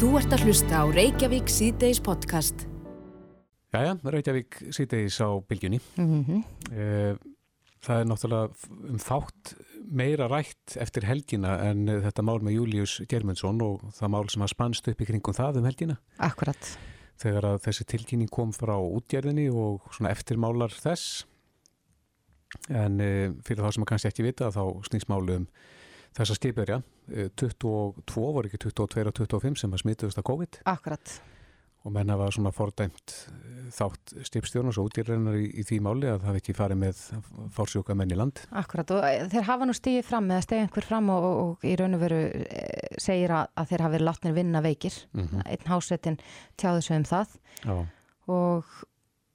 Þú ert að hlusta á Reykjavík síðdeis podcast. Jæja, Reykjavík síðdeis á bylgjunni. Mm -hmm. Það er náttúrulega um þátt meira rætt eftir helgina en þetta mál með Július Germundsson og það mál sem að spannst upp í kringum það um helgina. Akkurat. Þegar að þessi tilkynning kom frá útgerðinni og svona eftirmálar þess. En fyrir þá sem að kannski ekki vita þá snýst málu um þessa skipverja. 22 voru ekki 22 og 25 sem að smituðust að COVID. Akkurat. Og menna var svona fordæmt þátt stipstjórnus og útgjörðunar í, í því máli að það ekki farið með fórsjóka menn í land. Akkurat og þeir hafa nú stíðið fram eða stegið einhver fram og, og, og í raun og veru segir að, að þeir hafi verið látnir vinna veikir. Mm -hmm. Einn hásetin tjáðu sig um það Já, og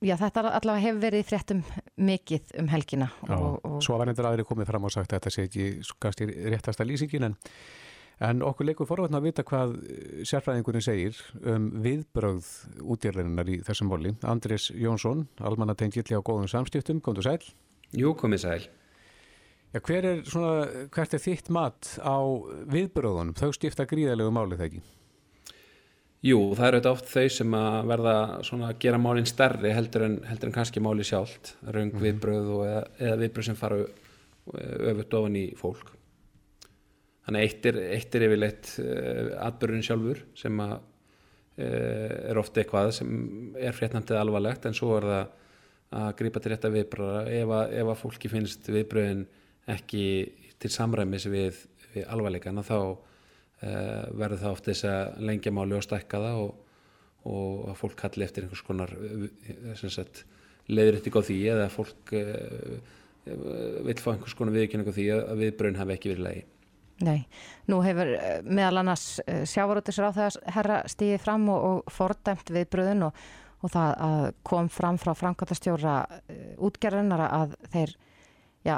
já þetta allavega hefur verið í fréttum mikið um helgina. já. Og, og, Svo var endur aðri komið fram og sagt að þetta sé ekki kannski réttasta lýsingin en En okkur leikur forvartna að vita hvað sérfræðingurinn segir um viðbröð útgjörðurinnar í þessum móli. Andrés Jónsson, almannatengill á góðum samstiftum, kom þú sæl? Jú, komið sæl. Já, hver er svona, hvert er þitt mat á viðbröðunum? Þau skipta gríðalegu máli þegar ekki? Jú, það eru þetta oft þau sem að verða svona að gera málinn stærri heldur en, heldur en kannski máli sjálft, raung Mhm. viðbröð og, eða, eða viðbröð sem fara öfut ofan í fólk. Þannig eitt er, eitt er yfirleitt atbyrðun sjálfur sem að, uh, er ofta eitthvað sem er fréttnæmtið alvarlegt en svo er það að grípa til rétta viðbröða ef, að- ef að fólki finnst viðbröðin ekki til samræmis við, við alvarleikana þá uh, verður það oft þess að lengja máli og stækka það og, og að fólk kalli eftir einhvers konar leiðrætting á því eða fólk uh, vil fá einhvers konar viðkynning á því að viðbröðin hafi ekki verið lægi. Nei, nú hefur eh, meðal annars sjávaróttisra á þess herra stíðið fram og, og fordæmt viðbröðun og, og það að kom fram frá framkvæmtastjóra útgerðunar að þeir já,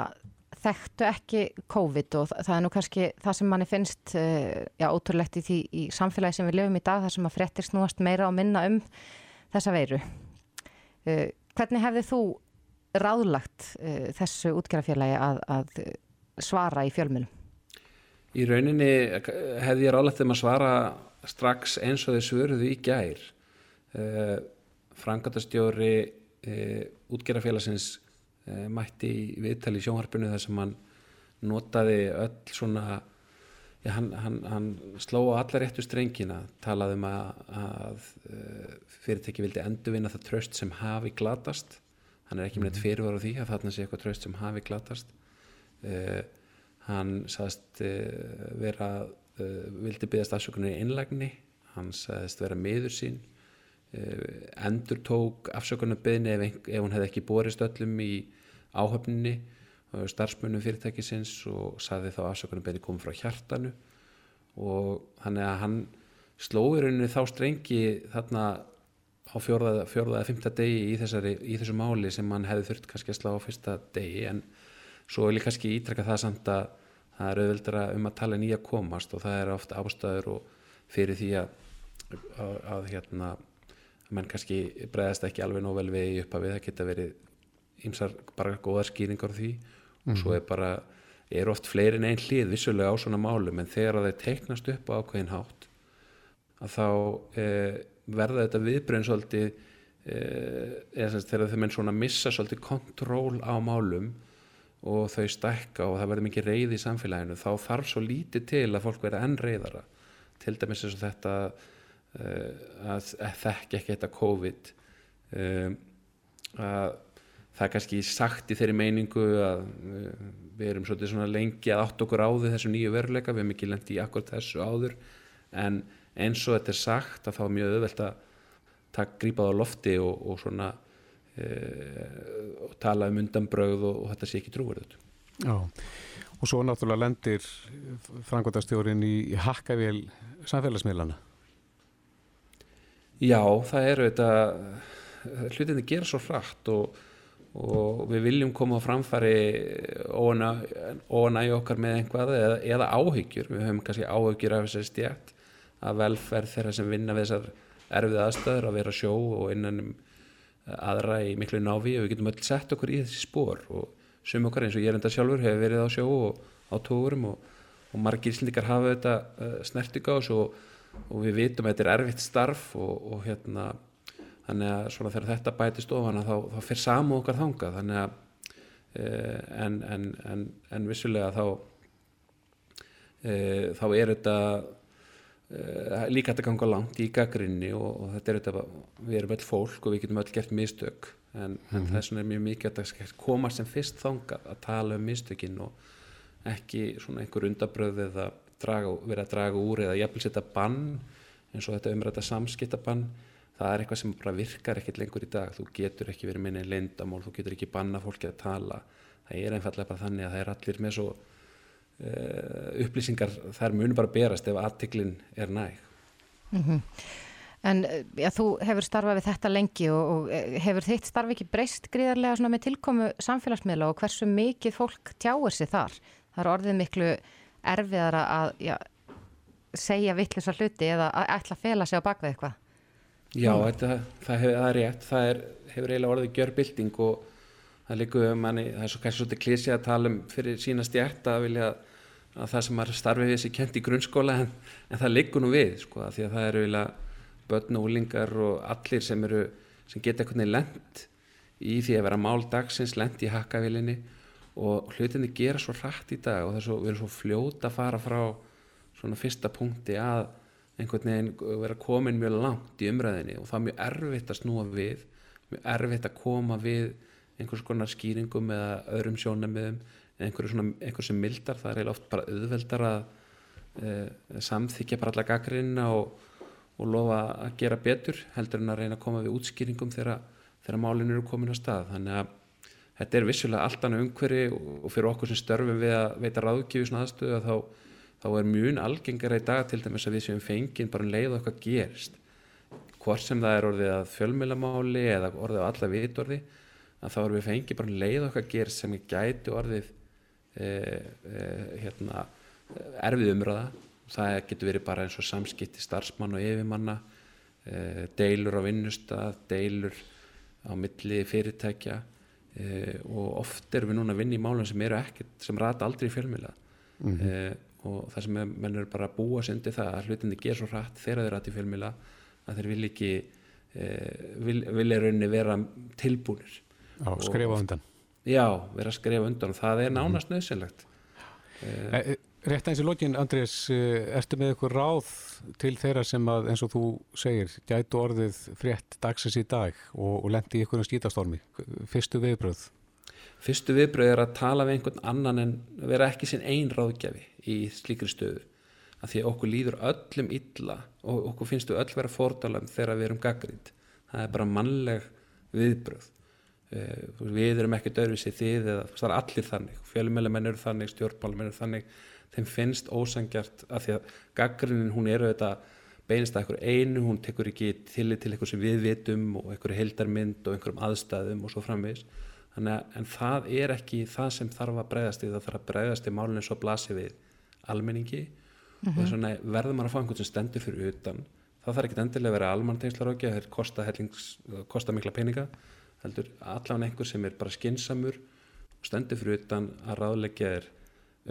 þekktu ekki COVID og það, er nú kannski það sem manni finnst uh, já, ótrúlegt í því í samfélagi sem við lifum í dag þar sem að fréttir snúast meira og minna um þessa veiru. Uh, hvernig hefði þú ráðlagt uh, þessu útgerðafélagi að, að svara í fjölmunum? Í rauninni hefði ég ráðlegt þeim að svara strax eins og þau svöruðu í gær. Frangatastjóri útgerðafélagsins uh, mætti í viðtali í sjónharpinu þar sem hann notaði öll svona, já, hann, hann, hann sló á alla réttu strengina, talaði um að, að fyrirtæki vildi endurvinna það tröst sem hafi glatast. Hann er ekki með neitt fyrirvar á því að þarna sé eitthvað tröst sem hafi glatast. Uh, hann sagðist uh, vera uh, vildi byggast afsökunar í einlægni hann sagðist vera miður sín endur tók afsökunar byggni ef, ef hún hefði ekki borist öllum í áhöfninni starfsmönnum fyrirtækisins og sagði þá afsökunar byggni komið frá hjartanu. Og að hann slói rauninni þá strengi þarna á fjórða eða fymta degi í, þessari, í þessu máli sem hann hefði þurft kannski að slá á fyrsta degi. En svo vil ég kannski ítrekka það samt að það er auðvöldra um að tala nýja komast og það er ofta ástæður og fyrir því að, að, að hérna menn kannski bregðast ekki alveg nóg vel við í upphafi, það geta verið ymsar bara góðar skýringar því. Og svo er bara, er oft fleiri en einn hlið vissulega á svona málum en þegar það teiknast upp á ákveðin hátt að þá eh, verða þetta viðbröðin svolítið eh, eða þegar þeir menn svona missa svolítið kontról á málum og þau stækka og það verður mikið reyði í samfélaginu þá þarf svo lítið til að fólk verða enn reyðara til dæmis eins og þetta uh, að, þekki ekki þetta COVID um, að það er kannski sagt í þeirri meiningu að uh, við erum svolítið svona lengi að átt okkur á því þessu nýju veruleika við erum ekki lendi í akkur þessu áður en eins og þetta er sagt að þá er mjög auðvelt að taka grípað á lofti og, og svona Uh, og tala um undanbröð og, og þetta sé ekki þetta. Já, og svo náttúrulega lendir frangotastjórin í, í hakkavél samfélagsmiðlana. Já, það eru þetta, hlutinni gera svo frætt og, og við viljum koma á framfæri óanægi okkar með einhvað eða, eða áhyggjur, við höfum kannski áhyggjur af þessari stjætt að velferð þeirra sem vinna við þessar erfið aðstæður að vera sjó og innan um aðra í miklu návi og við getum öll sett okkur í þessi spór og sum okkar eins og ég er enda sjálfur hefur verið á sjó og á tógurum og, og margir íslendikar hafa þetta uh, snertinga og svo og við vitum að þetta er erfitt starf og, og hérna þannig að svona þegar þetta bætist ofan þá, þá fyrir samu okkar þanga þannig að uh, en, en, en, en vissulega þá uh, þá er þetta uh, líka þetta ganga langt í gaggrinni og, og þetta er þetta við erum öll fólk og við getum öll gert mistök. En, mm -hmm. þess vegna er mjög mikið að koma sem fyrst þanga að tala um mistökin og ekki svona einhver undabröð eða draga, vera að draga úr eða jafnvel setja bann eins og þetta umræta samskiptabann það er eitthvað sem bara virkar ekkert lengur í dag. Þú getur ekki verið minni lindamál þú getur ekki banna fólki að tala. Það er einfallega bara þannig að það er allir með svo uh, upplýsingar. Þær munum bara berast ef aðtiklin er næg. Mm -hmm. En já, þú hefur starfað við þetta lengi og, og eh, hefur þitt starf ekki breyst gríðarlega með tilkomu samfélagsmiðla og hversu mikið fólk tjáir sig þar? Það er orðið miklu erfiðara að já, segja vittlisar hluti eða ætla að fela sig á bakvið eitthvað Já, þetta, það, hef, það er rétt, það er, hefur eiginlega orðið gjörbilding og það líku um manni, það er svo kannski svolítið klísið að tala um fyrir sína stjært að vilja að það sem maður starfið sér kent í grunnskóla en, en það líku nú við, sko, því að það eru eiginlega börn og úlingar og allir sem eru, sem geta einhvern veginn lent í því að vera máldagsins, lent í hakkavilinni og hlutinni gera svo rætt í dag og það er svo, við erum svo fljóta að fara frá svona fyrsta punkti að einhvern veginn vera komin mjög langt í umræðinni og það er mjög erfitt að snúa við mjög erfitt að koma við einhvers konar skýringum eða öðrum sjónamiðum einhverju sem mildar. Það er eiginlega oft bara auðveldar að e, samþykja bara alla gaggrinna og, og lofa að gera betur heldur en að reyna að koma við útskýringum þegar, málinu eru komin á stað. Þannig að þetta er vissulega allt annað umhverfi og fyrir okkur sem störfum við að veita ráðgjöfu svona aðstöðu að þá þá er mjög algengar í dag til dæmis að við séum fengið bara um leið eitthvað gerist. Hvort sem það er orðið að fjölmjölamáli eða orðið á alla vitorði að þá erum við fengið bara um leið eitthvað gerist sem gæti orðið e, e, hérna, erfið umröða það getur verið bara eins og samskipti starfsmann og yfirmanna e, deilur á vinnustad deilur á milli fyrirtækja e, og oft erum við núna að vinna í málum sem eru ekkert sem rata aldrei fjölmjöla mm -hmm og það sem menn eru bara að búa sendi það að hlutinni ger svo hratt þegar þeir rætti fjölmila að þeir vil ekki eh, vil, vilja rauninni vera tilbúinir Já, skrifa undan. Já, vera að skrifa undan og það er mhm. nánast nöðsynlegt eh, eh, Rétt eins í lokin, Andrés ertu með eitthvað ráð til þeirra sem að eins og þú segir, gætu orðið frétt dagsins í dag og, og lendi í einhverjum skítastormi? Fyrstu viðbröð Fyrstu viðbröð er að tala við einhvern annan en vera ekki sinn einn ráðgjafi í slíkri stöðu. Að því að okkur líður öllum illa og okkur finnst við öll vera fórtalam þegar við erum gaggrind það er bara mannleg viðbröð eh, við erum ekki dörfisið þið eða það er allir þannig. Fjölmjölumenn eru þannig, stjórnmálumenn eru þannig. Þeim finnst ósangjart að því að gaggrinin hún eru þetta beinist að einhver einu, hún tekur ekki tillit til eitthvað sem við vitum og einhverju heldarmynd og einhverjum aðstæðum og svo framvegis að en það er ekki það sem þarf að breyðast í það þarf að breyðast í málunum svo blasi við almenningi. Mm -hmm. og þess vegna verður maður að fá einhvern sem stendur fyrir utan. Það þarf ekki endilega að vera almantengslaröki það kosta, kosta mikla peninga heldur allavega einhver sem er bara skinsamur og stendur fyrir utan að ráðleggja er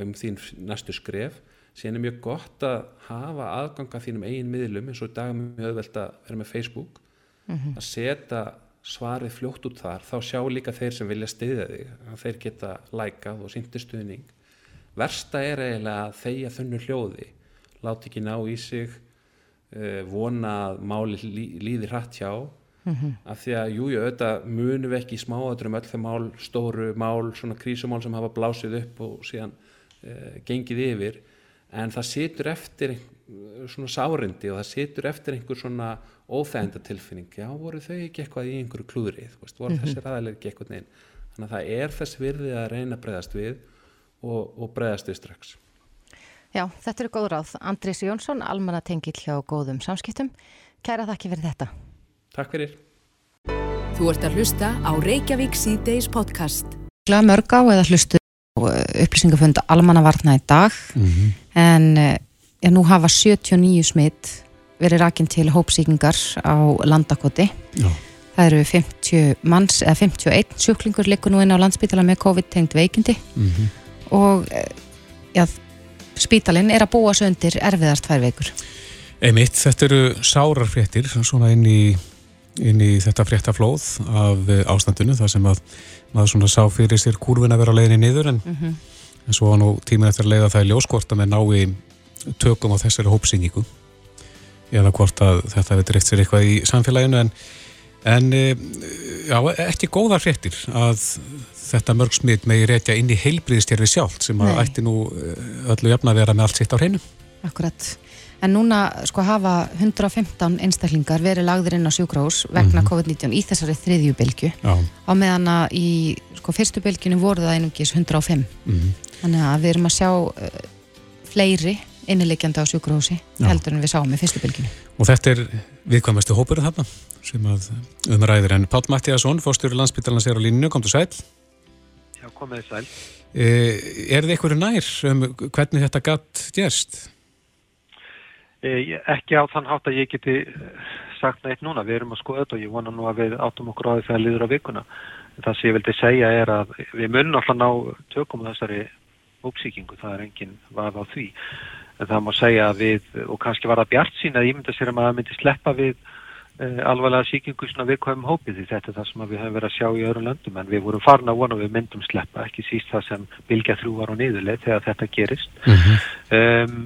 um þín næstu skref. Síðan er mjög gott að hafa aðganga þínum eigin miðlum eins og í dag er mjög öðvelt að vera með Facebook. Mm -hmm. að setja svarið fljótt út þar þá sjá líka þeir sem vilja stiðja þig að þeir geta lækað og síndu stuðning. Versta er eiginlega að þeia þunnu hljóði láti ekki ná í sig uh, vona að máli lí, líði hratt hjá. Mm -hmm. af því að júju auðvitað munum við ekki í smáadrum öll þeim mál, stóru mál svona krísumál sem hafa blásið upp og síðan uh, gengið yfir. En það situr eftir svona sárindi og það situr eftir einhver svona óþægendatilfinning já voru þau ekki eitthvað í einhverju klúðrið voru mm -hmm. þessir aðalega ekki eitthvað neinn þannig að það er þess virði að reyna að breyðast við og, og bregðast við strax. Já, þetta eru góð ráð. Andris Jónsson, almanna tengill hjá góðum samskiptum. Kæra þakki fyrir þetta. Takk fyrir. Þú ert að hlusta á Reykjavík C-Days podcast. Glæð mörg á eða hlustu upplýsingafund almannavarna í dag mm -hmm. en ja, nú hafa 79 smitt verið rakinn til hópsíkingar á landakoti. Já. Það eru 50 manns, eða 51 sjúklingur likur nú inn á landsbytala með COVID-tengt veikindi mm -hmm og eh, já, spítalinn er að búa svo undir erfiðast tvær veikur. Einmitt, þetta eru sárarfréttir svona inn í, inn í þetta fréttaflóð af eh, ástandinu þar sem að maður svona sá fyrir sér kurvin að vera á leiðinni niður en, mm -hmm. en svo var nú tímin eftir að leiða það í ljóskort að með nái tökum á þessari hópsýningu eða hvort að þetta hefur dreift sér eitthvað í samfélaginu en, en eh, já, ekki góðar fréttir að þetta mörg smitt megi reykja inn í heilbriðstjærfi sjálf sem að Nei. ætti nú eh, öllu jafna að vera með allt sitt á hreinu Akkurat En núna sko hafa 115 einstaklingar verið lagðir inn á sjúkrós vegna mm -hmm. COVID-19 í þessari þriðju bylgu á meðan að í sko fyrstu bylginu voru það einungis 105 mm -hmm. þannig að við erum að sjá uh, fleiri innilegjandi á sjúkrósi heldur en við sáum með fyrstu bylginu Og þetta er viðkvæmastu hópurinn þarna sem að umræðir en Pál Mattíasson, fórstjóri landsbyttalans er á línu, kom til sæl Já, komið sæl. Eh, Er þið einhverju nær um hvernig þetta gatt gerst? Eh, ekki á þann hátt að ég geti eh, sagt neitt núna, við erum að skoða þetta og ég vona nú að við áttum okkur á því þegar liður á vikuna. Það sem ég vildi segja er að við munum alltaf ná tökum þessari úpsíkingu, það er enginn vað á því. En það má segja að við, og kannski var það bjart sín að ég myndi að sér að maður myndi sleppa við alvarlega síkingu svona viðkvæmum hópið því þetta er það sem við höfum verið að sjá í öðrum löndum en við vorum farin að vona við myndum sleppa ekki síst það sem Bilgja 3 var á niðurleið þegar þetta gerist mm -hmm. um,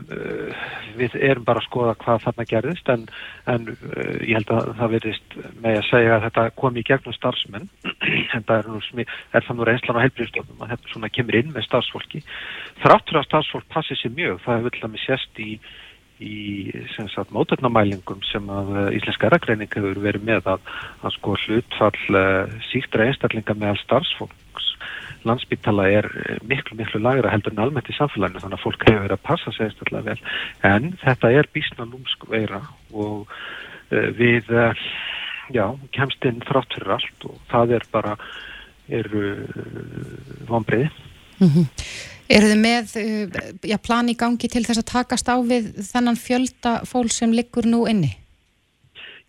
við erum bara að skoða hvað þarna gerist en, en uh, ég held að það verist með að segja að þetta kom í gegnum starfsmenn en það er, nú, er það nú reynslan á helbriðstofnum að þetta svona kemur inn með starfsfólki þráttur að starfsfólk passi sér mjög það hefur í móturnamælingum sem að eh, Íslenska eragreining hefur verið með að, að sko hlutfall eh, síktra einstaklinga með all starfsfólks landsbytala er eh, miklu, miklu lagra heldur en almennt í samfélaginu þannig að fólk hefur verið að passa sig einstaklega vel en þetta er bísna lúmsk veira og við já, kemst inn þrátt fyrir allt og það er bara uh, vonbreiði mm -hmm. Eru þið með uh, já, plan í gangi til þess að takast á við þennan fjölda fól sem liggur nú inni?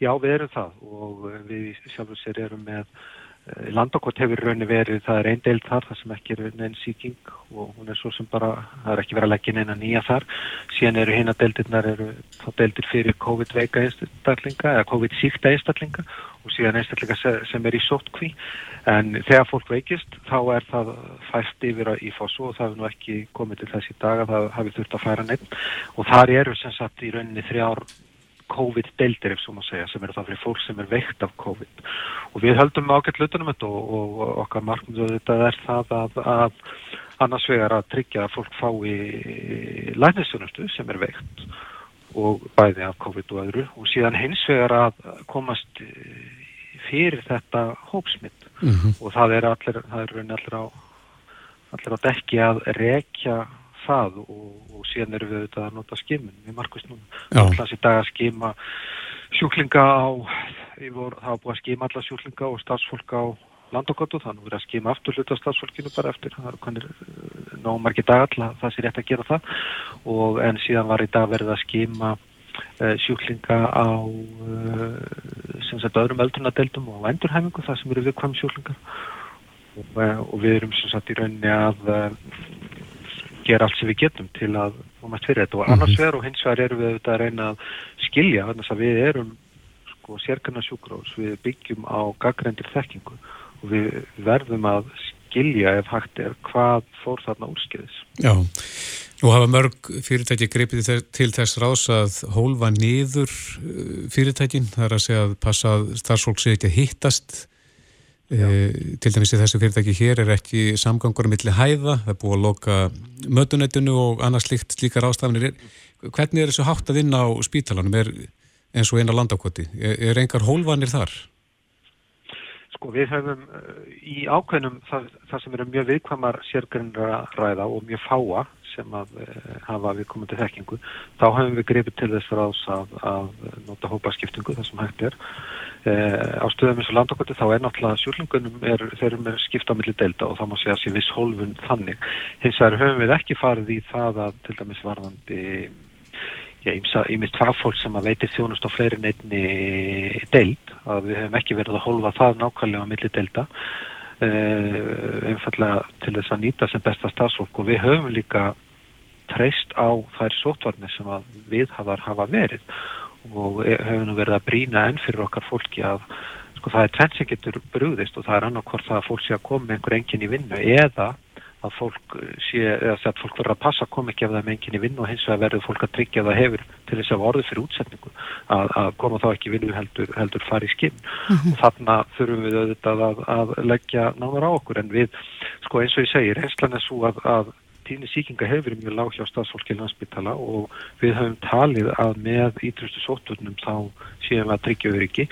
Já, við erum það og við sjálfur sér erum með landokot hefur raunni verið, það er einn deild þar, það sem ekki er neinn síking og hún er svo sem bara, það er ekki verið að leggja neina nýja þar. Síðan eru hérna deildirnar, þá deildir fyrir COVID-veika einstaklinga eða COVID-síkta einstaklinga og síðan einstaklinga sem er í sótkví En þegar fólk veikist þá er það fæst yfir í fósu og það hefur nú ekki komið til þessi dag að það hafi þurft að færa neitt og þar eru sem sagt í rauninni þrjár COVID-deildir ef svo maður segja sem eru það fyrir fólk sem er veikt af COVID. Og við höldum ágætt lutunum þetta og, og okkar markmið þetta er það að, að annars vegar að tryggja að fólk fái læknisjónustu sem er veikt og bæði af COVID og öðru. Og síðan hins vegar að komast fyrir þetta hópsmitt mm -hmm. og það er allir, það er allir á, allir á dekki að rekja það og, og síðan eru við auðvitað að nota skimun. Við markvist núna. Allans í dag að skima sjúklinga á, vor, það var búið að skima alla sjúklinga og starfsfólk á landokottu, þannig að við erum að skima aftur hluta starfsfólkinu bara eftir, það er kannir eh, námargi dag alltaf, það sé rétt að gera það. Og en síðan var í dag verið að skima uh, sjúklinga á uh, sem sagt öðrum öldrunadeildum og endurhæfingu það sem eru viðkvæm sjúklingar. Og, og við erum sem sagt í rauninni að gera allt sem við getum til að komast fyrir þetta og mhm. annars vegar og hins vegar erum við auðvitað að reyna að skilja þannig að við erum sko sérkarnar sjúkrós, við byggjum á gaggrendir þekkingu og við verðum að skilja ef hægt er hvað fór þarna úrskiðis. Já, Nú hafa mörg fyrirtæki gripið til þess ráðs að hólfa niður uh, fyrirtækin, það er að segja að passa að starfsfólk sé ekki að hittast. E, til dæmis í þessu fyrirtæki hér er ekki samgangur millir hæða, það er búið að loka mötunættinu og annars slikt slíkar ástafinir. Hvernig er þessu hátt að vinna á spítalanum er eins og eina landákvoti? Er, er engar hólfanir þar? Sko við höfum uh, í ákveðnum það, það sem eru mjög viðkvamar sérgrunra ræða og mjög fáa sem að uh, hafa við komandi þekkingu, þá höfum við gripið til þess ráðs að, að nota hópaskiptingu þar sem hægt er. Uh, á stöðum eins og landokvöldi þá er náttúrulega sjúklingunum, er, þeir eru með skipta á milli delta og þá má segja sér viss hólfun þannig. Hins vegar höfum við ekki farið í það að til dæmis varðandi ég mist fagfólk sem að veitir þjónust á fleiri neitni deild, að við hefum ekki verið að hólfa það nákvæmlega á milli delta uh, einfallega til þess að nýta sem besta stafsfólk og við höfum líka treyst á þær sótvarnir sem að viðhafar hafa verið. Og hefur nú verið að brína enn fyrir okkar fólki að sko það er tvenn sem getur brúðist og það er annarkort það að fólk sé að koma einhver engin í vinnu eða að fólk sé, eða að fólk verður að passa að koma ekki ef það með engin í vinnu og hins vegar verður fólk að tryggja það hefur til þess að orði fyrir útsetningu að, að koma þá ekki vinnu heldur, heldur fari í skinn mm -hmm. og þarna þurfum við auðvitað að, að leggja náður á okkur en við, sko eins og ég segir, einslan er svo að, að tíni síkinga hefur mjög lág hjá stafsfólki landsbytala og við höfum talið að með ítrustu sóturnum þá séum við að tryggja öryggi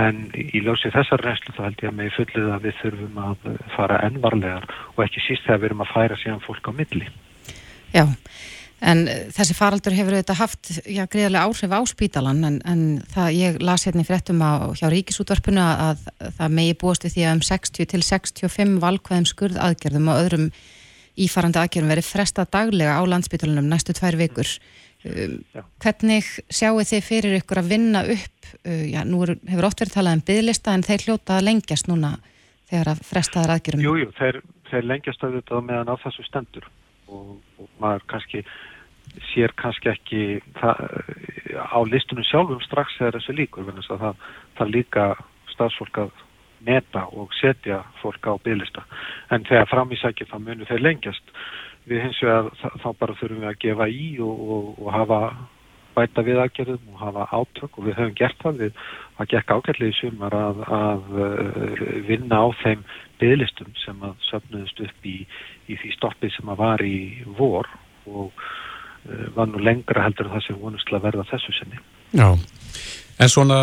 en í ljósið þessar reynslu þá held ég að með fullið að við þurfum að fara ennvarlegar og ekki síst þegar við erum að færa síðan fólk á milli. Já, en þessi faraldur hefur auðvitað haft já, greiðarlega áhrif á spítalan en, en það, ég las hérna í frettum á hjá ríkisútvarpinu að, að það megi búast við því að um 60 til 65 valkvæðum skurð aðgerðum og öðrum ífarandi aðgerðum verið fresta daglega á landsbytalunum næstu tvær vikur. Um, hvernig sjáu þið fyrir ykkur að vinna upp, uh, já, nú er, hefur oft verið talað um byggðlista en þeir hljóta að lengjast núna þegar að frestaðar aðgerðum? Jújú, jú, þeir, þeir lengjast auðvitað meðan á þessu stendur og, og maður kannski sér kannski ekki það, á listunum sjálfum strax þegar þessu líkur, það, það líka stafsfólk að meta og setja fólk á bygglista en þegar framísækja þá munum þeir lengjast. Við hins vegar þá bara þurfum við að gefa í og, og, og hafa bæta við aðgerðum og hafa átök. Og við höfum gert það. Við að gekka ágætlið í sumar að, að uh, vinna á þeim bygglistum sem að söfnuðust upp í, í því stoppið sem að var í vor. Og uh, var nú lengra heldur það sem vonust að verða þessu sinni. Já, en svona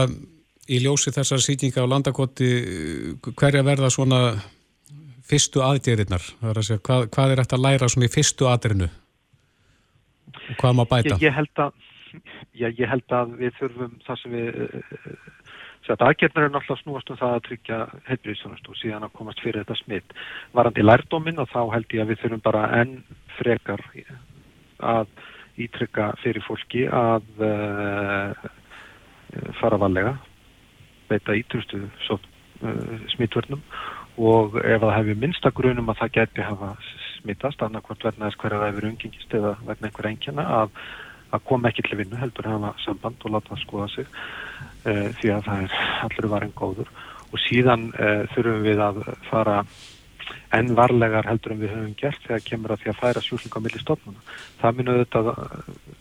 í ljósi þessar sýtinga á landakoti hverja verða svona fyrstu aðdýrinnar hvað, hvað er þetta að læra svona í fyrstu aðdýrinu og hvað má bæta? Ég, ég, held að, já, ég held að við þurfum það sem við aðgerðnar er náttúrulega snúast um það að tryggja heilbríðsjónast og síðan að komast fyrir þetta smitt varandi lærdóminn og þá held ég að við þurfum bara enn frekar að ítrykka fyrir fólki að uh, fara valega beita ítrustu uh, smittvörnum og ef það hefur minnstagrunum að það geti hafa smittast annarkvæmt verna þess hverja það hefur umgengist eða verna einhver engjana að, að koma ekki til vinnu heldur hafa samband og láta það skoða sig uh, því að það er allur varin góður og síðan uh, þurfum við að fara enn varlegar heldur en við höfum gert þegar kemur að því að færa sjúklinga á milli stofnuna. Það minn auðvitað,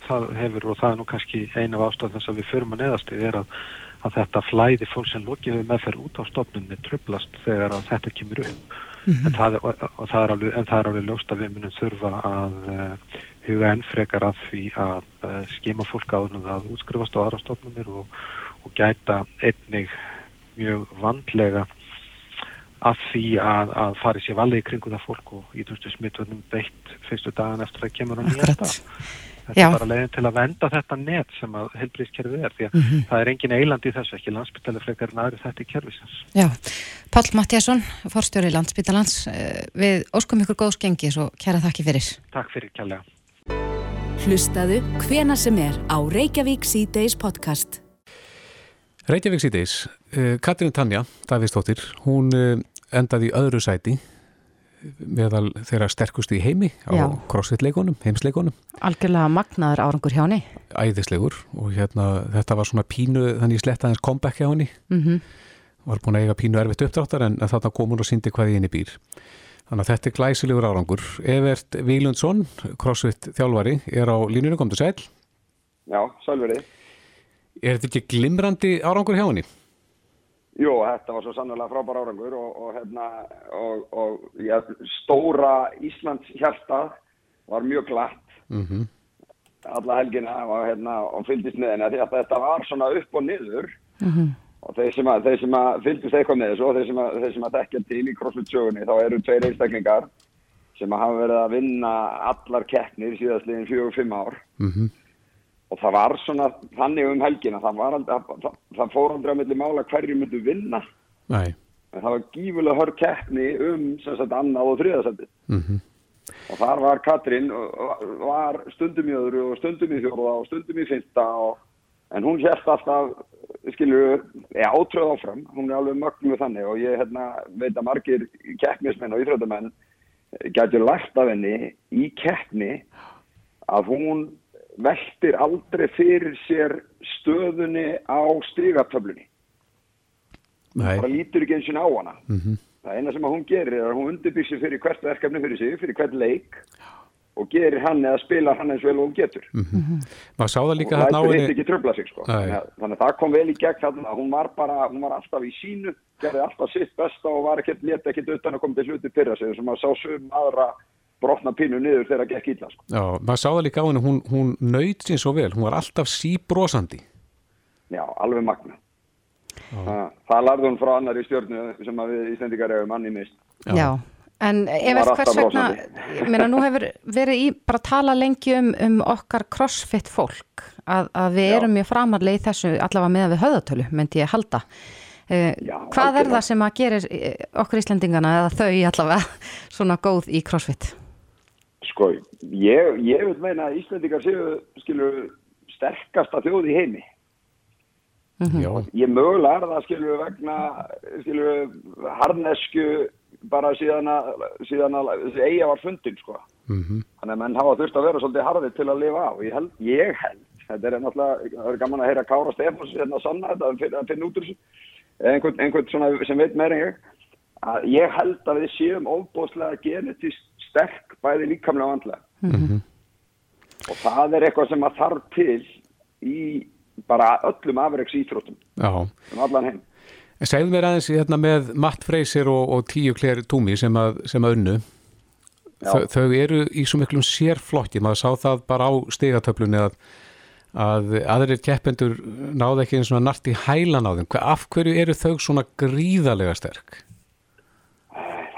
það hefur og það er nú kannski eina af ástæðan þess að við förum að neðastið er að að þetta flæði fólk sem lókið við meðferð út á stofnunni trublast þegar þetta kemur upp. Mm -hmm. en, það, og, og það er alveg, en það er alveg ljóst að við munum þurfa að uh, huga enn frekar að því að uh, skema fólk áður að útskrifast á aðra stofnunir og, og gæta einnig mjög vandlega að því að, að fari sér valið í kringu það fólk og í þessu smittvöldum beitt fyrstu dagan eftir að kemur á nýja dag Þetta Já. er bara leiðin til að venda þetta net sem að helbriðskerfið er því að mm -hmm. það er engin eiland í þessu, ekki landsbytali frekar en aðri þetta í kervisins. Já, Pál Mattiasson, forstjóri landsbytalans, eh, við óskum ykkur góðs gengis og kæra þakki fyrir. Takk fyrir kjærlega. Hlustaðu hvena sem er á Reykjavík C-Days podcast. Reykjavík C-Days, eh, Katrín Tanja, Davíðstóttir, hún eh, endaði í öðru sæti meðal þeirra sterkustu í heimi á crossfit-leikonum, heimsleikonum. Algjörlega magnaður árangur hjá henni. Æðislegur og hérna þetta var svona pínu, þannig slettaðins comeback hjá henni. Mm -hmm. Var búin að eiga pínu erfitt uppdráttar en þarna kom hún og síndi hvað í henni býr. Þannig að þetta er glæsilegur árangur. Evert Vílundsson, crossfit-þjálfari, er á línunum, kom til sæl. Já, sælverið. Er þetta ekki glimrandi árangur hjá henni? Jú, þetta var svo sannlega frábær árangur og, og, hérna, og, og ja, stóra Íslands hjarta var mjög glatt mm -hmm. alla helgina og, hérna, og fylgist með henni því að þetta var svona upp og niður mm -hmm. og þeir sem, að, þeir sem að fylgist eitthvað með þessu og þeir sem að, þeir sem að þekkja til í crossfit-sjögunni þá eru tveir einstaklingar sem hafa verið að vinna allar keppnir síðastliðin fjögur-fimm ár mm -hmm og það var svona þannig um helgina það, aldrei, það, það fór aldrei að milli mála hverju myndu vinna Nei. en það var gífulega hörg keppni um sagt, annað og þriðasetti mm -hmm. og þar var Katrín var stundum í öðru og stundum í fjóruða og stundum í og, en hún hérst alltaf skilju, ég átröð áfram hún er alveg mögnuð þannig og ég hérna, veit að margir keppnismenn og íþröndamenn gætu lært af henni í keppni að hún veltir aldrei fyrir sér stöðunni á strygatöflunni. Nei, bara lítur ekki eins og á hana. Það eina sem hún gerir er að hún undirbyggsir fyrir hvert verkefni fyrir sig, fyrir hvert leik og gerir hann eða spilar hann eins vel og hún getur. það líka og hitt henni ekki tröfla sig sko. Þannig að, þannig að það kom vel í gegn þarna að hún var bara, hún var alltaf í sínu gerði alltaf sitt besta og var ekkert létt ekkert utan að koma til hluti pyrra sig sem að sá sum aðra brotna pínu niður þegar það gekk illa sko. Já, maður sá það líka á henni, hún, hún nöyt sín svo vel, hún var alltaf síbrosandi Já, alveg magna það, það lærði hún frá annar í stjórnu sem að við Íslendingar hefum manni mist Já. Já, en ef er hvers vegna, ég meina nú hefur verið í bara að tala lengi um, um okkar crossfit fólk, að, að við Já. erum mjög framarlega í þessu allavega með við höðatölu, myndi ég halda. Uh, Já, hvað er algjörlega. það sem að gerir eh, okkur Íslendingana eða þau allavega svona góð í crossfit? Sko, ég, ég vil meina að Íslendingar séu skilur sterkasta þjóð í heimi. Já, ég mögulega er það skilur vegna skilur harnesku bara síðan að, síðan að þessi eiga var fundin sko. Mhm, þannig að menn hafa þurft að vera svolítið harðið til að lifa á ég held, ég held þetta er náttúrulega, það er gaman að heyra Kára Stefáns hérna að sanna þetta, að finna, að finna út úr þessu einhvern, einhvern svona sem veit meira en ég að ég held að við séum óbóðslega genetist sterk bæði líkamlega og andlega. Og það er eitthvað sem að þarf til í bara öllum afreiks íþróttum já. Um allan heim. En segðu mér aðeins hérna með Matt Freysir og, og tíu kler túmi sem að, sem að unnu. Þau, þau eru í svo miklum sérflokki. Maður sá það bara á stigatöflunni að, að aðrir keppendur náðu ekki eins og nart í hælan á þeim. Hva, af hverju eru þau svona gríðalega sterk?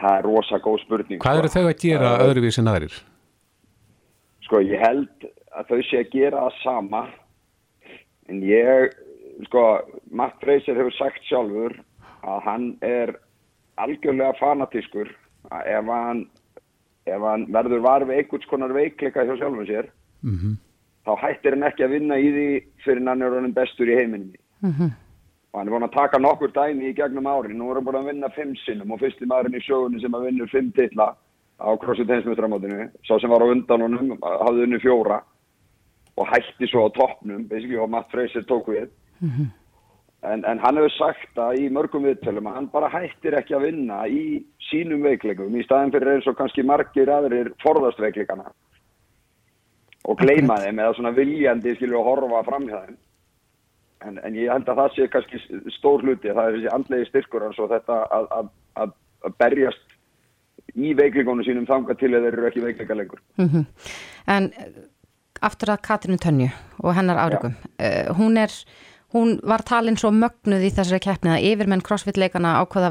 Það er rosa góð spurning Hvað eru þau að gera öðruvísi en aðrir? sko ég held að þau sé að gera það sama en ég sko Matt Fraser hefur sagt sjálfur að hann er algjörlega fanatískur að ef hann ef hann verður var við einhvers konar veikleika hjá sjálfum sér Mhm. þá hættir hann ekki að vinna í því fyrir hann er honum bestur í heiminum og hann er búin að taka nokkur dæmi í gegnum ári nú er hann búin að vinna fimm sinnum og fyrsti maðurinn í sögunni sem að vinnur fimm titla á CrossFit heimsmyndramótinu sá sem var á undan honum hafði unni fjóra og hætti svo á toppnum. Basically, og Matt Fraser tók við. En, en hann hefur sagt að í mörgum viðtölum að hann bara hættir ekki að vinna í sínum veikleikum í staðin fyrir eins og kannski margir aðrir forðast veikleikana. Og gleyma þeim eða svona viljandi skilur að horfa fram hjá þeim en, en ég held að það sé kannski stór hluti það er þessi andlegi styrkur og þetta að, að, að, að berjast í veikleikunum sínum þanga til þeir eru ekki veikleika lengur Mhm. En eh, aftur að Katrínu Tönju og hennar árikum, uh, hún er hún var talin svo mögnuð í þessari keppni að yfirmenn crossfit leikana ákvaða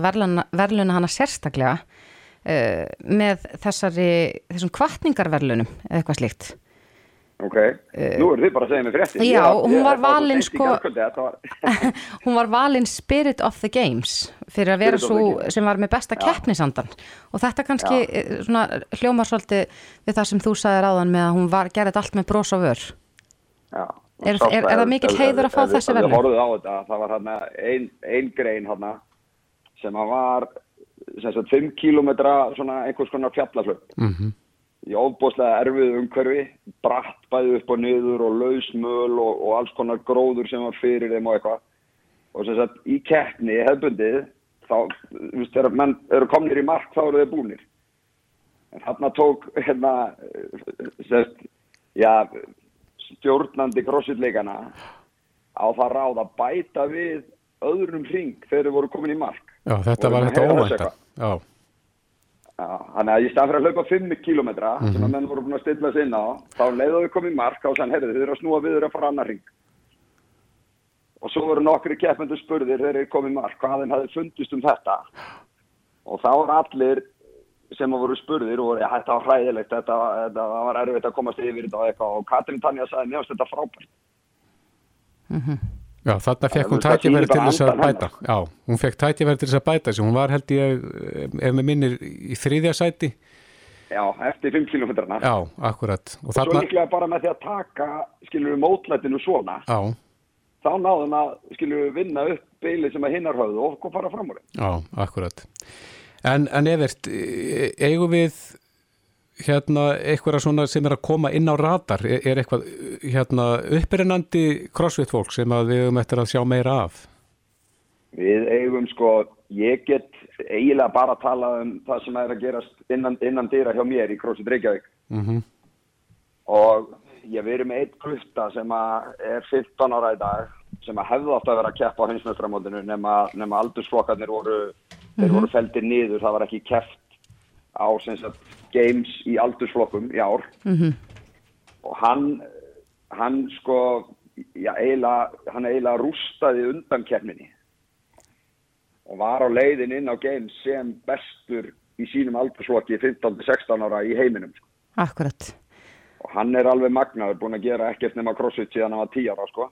verðluna hana sérstaklega uh, með þessari þessum kvartningarverðlunum eða eitthvað slíkt. Ok, nú eru þið bara að segja mig frétti Já, hún var valin, sko- hún var valin Spirit of the Games fyrir að vera svo sem var með besta Já. keppnisandan. Og þetta kannski eh, svona, hljómar svolítið við það sem þú sagðir áðan með að hún var, gerði þetta allt með bros og vör. Já, Er- er- er það mikill heiður að fá þessi ef verðlaun? Við horfum á þetta, það var hérna ein, ein grein hérna sem að var sem sagt 5 kilometra svona einhvers konar fjallaflöp Mhm. Í ofbóðslega erfið umhverfi bratt bæði upp og niður og lausmöl og, og alls konar gróður sem var fyrir þeim og eitthvað. Og sem sagt í keppni hefbundið þá, þú veist, þegar menn eru komnir í mark þá eru þeir búnir. En þarna tók hérna sest, já, stjórnandi crossfitleikana á það ráð að bæta við öðrum hring þegar þeir voru komin í mark. Já, þetta var þetta óvænta. Já, þannig að í stað fyrir að hlaupa 5 kilometra Mhm. sem að menn voru búin að stilla sig inn á. Þá leiðu þau komið mark og sann heyrðu þau eru að snúa við þeir að fara annar ring og svo voru nokkri keppmendur spurðir þeir komið í mark hvað þeim hafði fundist um þetta. Og þá voru allir sem að voru spurðir og ja, þetta var hræðilegt þetta, þetta var erfitt að komast yfir þetta og og Katrin Tanja sagði finnst þetta frábært já þarna fekk hún tækifæri til þess að bæta. Já, hún fekk tækifæri til þess að bæta sig. Hún var held ég, eh, ef með minnir, í þriðja sæti. já, eftir 5 kilometrana Já, akkurat. Og svo þarna, líklega bara með því að taka skilur við mótlætinu svona já, þá náðum að skilur við vinna upp beili sem að hinnar höfðu og fara fram úr já, akkurat. En, en Evert, eh, eigum við hérna eitthvað svona sem er að koma inn á radar er, er eitthvað hérna uppirinnandi crossfit fólk sem að við höfum eftir að sjá meira af Við eigum sko, ég get eiginlega bara að tala um það sem er að gerast innan, innan dýra hjá mér í CrossFit Reykjavík mm -hmm. og ég verið með eitt gutta sem er 15 ára í dag sem hefði átt að vera að keppa á hinsmjöstramótinu nema, nema aldursflokkarnir voru, mm -hmm. þeir voru feldir niður, það var ekki keppt á sagt, games í aldursflokkum í ár mm -hmm. og hann, hann sko, já, eiginlega, hann eiginlega rústaði undan keppninni og var á leiðin inn á game sem bestur í sínum aldursflokki 15-16 ára í heiminum. Sko. Akkurat. Og hann er alveg magnaður, búin að gera ekkert nema crossfit síðan hann var 10 ára sko.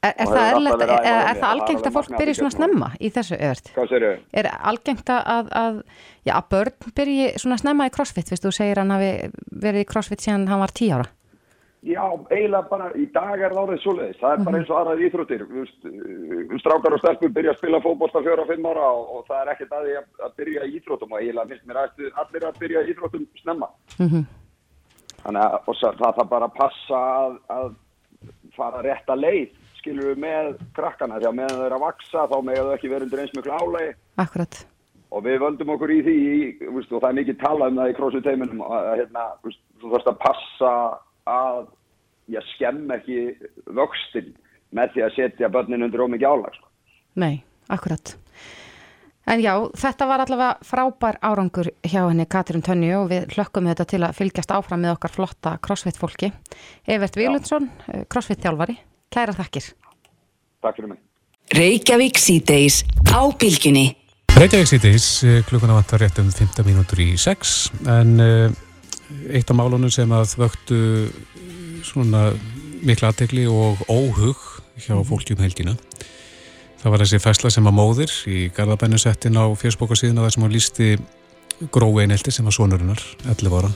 Er, er það, erlegt, er, er það algengt að fólk byrja svona snemma í þessu öðrt? Hvað sér þau? Er algengt að, að, já, að börn byrji svona snemma í crossfit, fyrst þú segir hann hafi verið í crossfit síðan hann var 10 ára? Já, eiginlega bara í dag er það árið svo leiðis. Það er bara eins og aðrað íþróttir. Strákar og stelpur byrja að spila fókbólta fjóra og fimm ára og, og það er ekkert að því að byrja í íþróttum og eiginlega finnst mér að allir að byrja í íþróttum snemma. Mm -hmm. Þannig að það þarf bara að passa að, að fara rétt að leið, skilur við með krakkana. Því að meðan þau eru að vaksa þá megðu þau ekki verið undir eins mjög klálega. Akkurat. Og við völdum okkur í því, viðst, og það er mikið talað um það í crossfit-teiminum, að hérna, viðst, þú þarfst að passa að ég skemm ekki vöxtin með því að setja börnin undir ómikið álag. Sko. Nei, akkurat. En já, þetta var allavega frábær árangur hjá henni Katrín Tönju og við hlökkum þetta til að fylgjast áfram með okkar flotta crossfit fólki. Evert Vílundsson, crossfit þjálfari, kæra þakkir. Takk fyrir mig. Reykjavík síðdeis á bylginni. Reykjavík síðdeis, klukkuna vantar rétt um 15 mínútur í 6 en uh, eitt af málunum sem að vöktu svona mikla aðtegli og óhug hjá fólki um helgina það var þessi fæsla sem að móðir í Garðabænum settin á fjörsbókarsíðuna þar sem hún lísti grói einhelti sem var sonurinnar 11 ára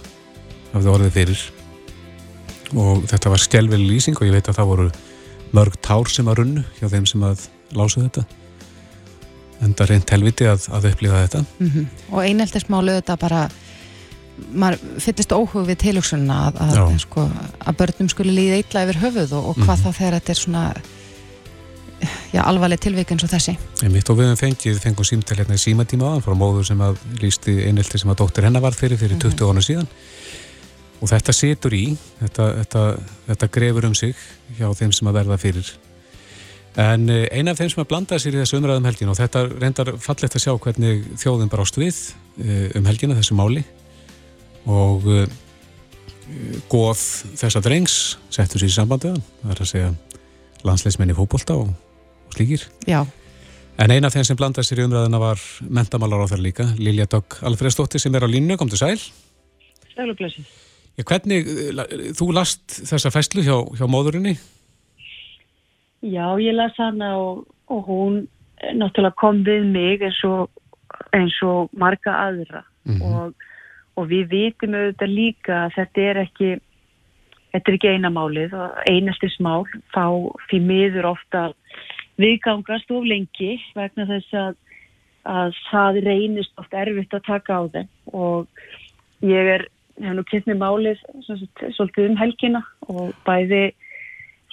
af því orðið fyrir og þetta var skjálfili lýsing og ég veit að það voru mörg tár sem að runnu hjá þeim sem að lásu þetta en það er reynd helviti að, að upplifa þetta mm -hmm. og einheltismálu þetta bara maður fyllist óhug við tilugsunna að, að, sko, að börnum skuli líða eitla yfir höfuð og, og hvað mm. þá þegar þetta er svona já, alvarleg tilvík eins og þessi Mitt og við hefum fengið, fengum símtæl hérna í símatíma aðan frá móður sem að lísti einhelti sem að dóttir hennar var fyrir fyrir 20 mm. ára síðan og þetta setur í þetta, þetta, þetta grefur um sig hjá þeim sem að verða fyrir. En eh, eina af þeim sem að blanda sér í þessu umræðum helgin og þetta reyndar fallegt að sjá hvernig þjóðin bara ást við eh, um helgina þessu máli. Og uh, góð þessa drengs settur sér í sambandiðan það er að segja landsleismenni fókbólta og, og slíkir. Já. en eina af þeim sem blandaði sér í umræðina var mentamálar á þar líka Lilja Dögg Alfredsdóttir sem er á línu, kom til sæl Sælublessi Hvernig, þú last þessa festlu hjá, hjá móðurinni? Já, ég las hana og, og hún náttúrulega kom við mig eins og, eins og marga aðra mm -hmm. og og við vitum auðvitað líka að þetta er ekki þetta er ekki einamálið og einastis mál þá fyrir miður ofta viðgangast of lengi vegna þess að, að það reynist ofta erfitt að taka á þeim og ég er hef nú kynnt með málið svolítið um helgina og bæði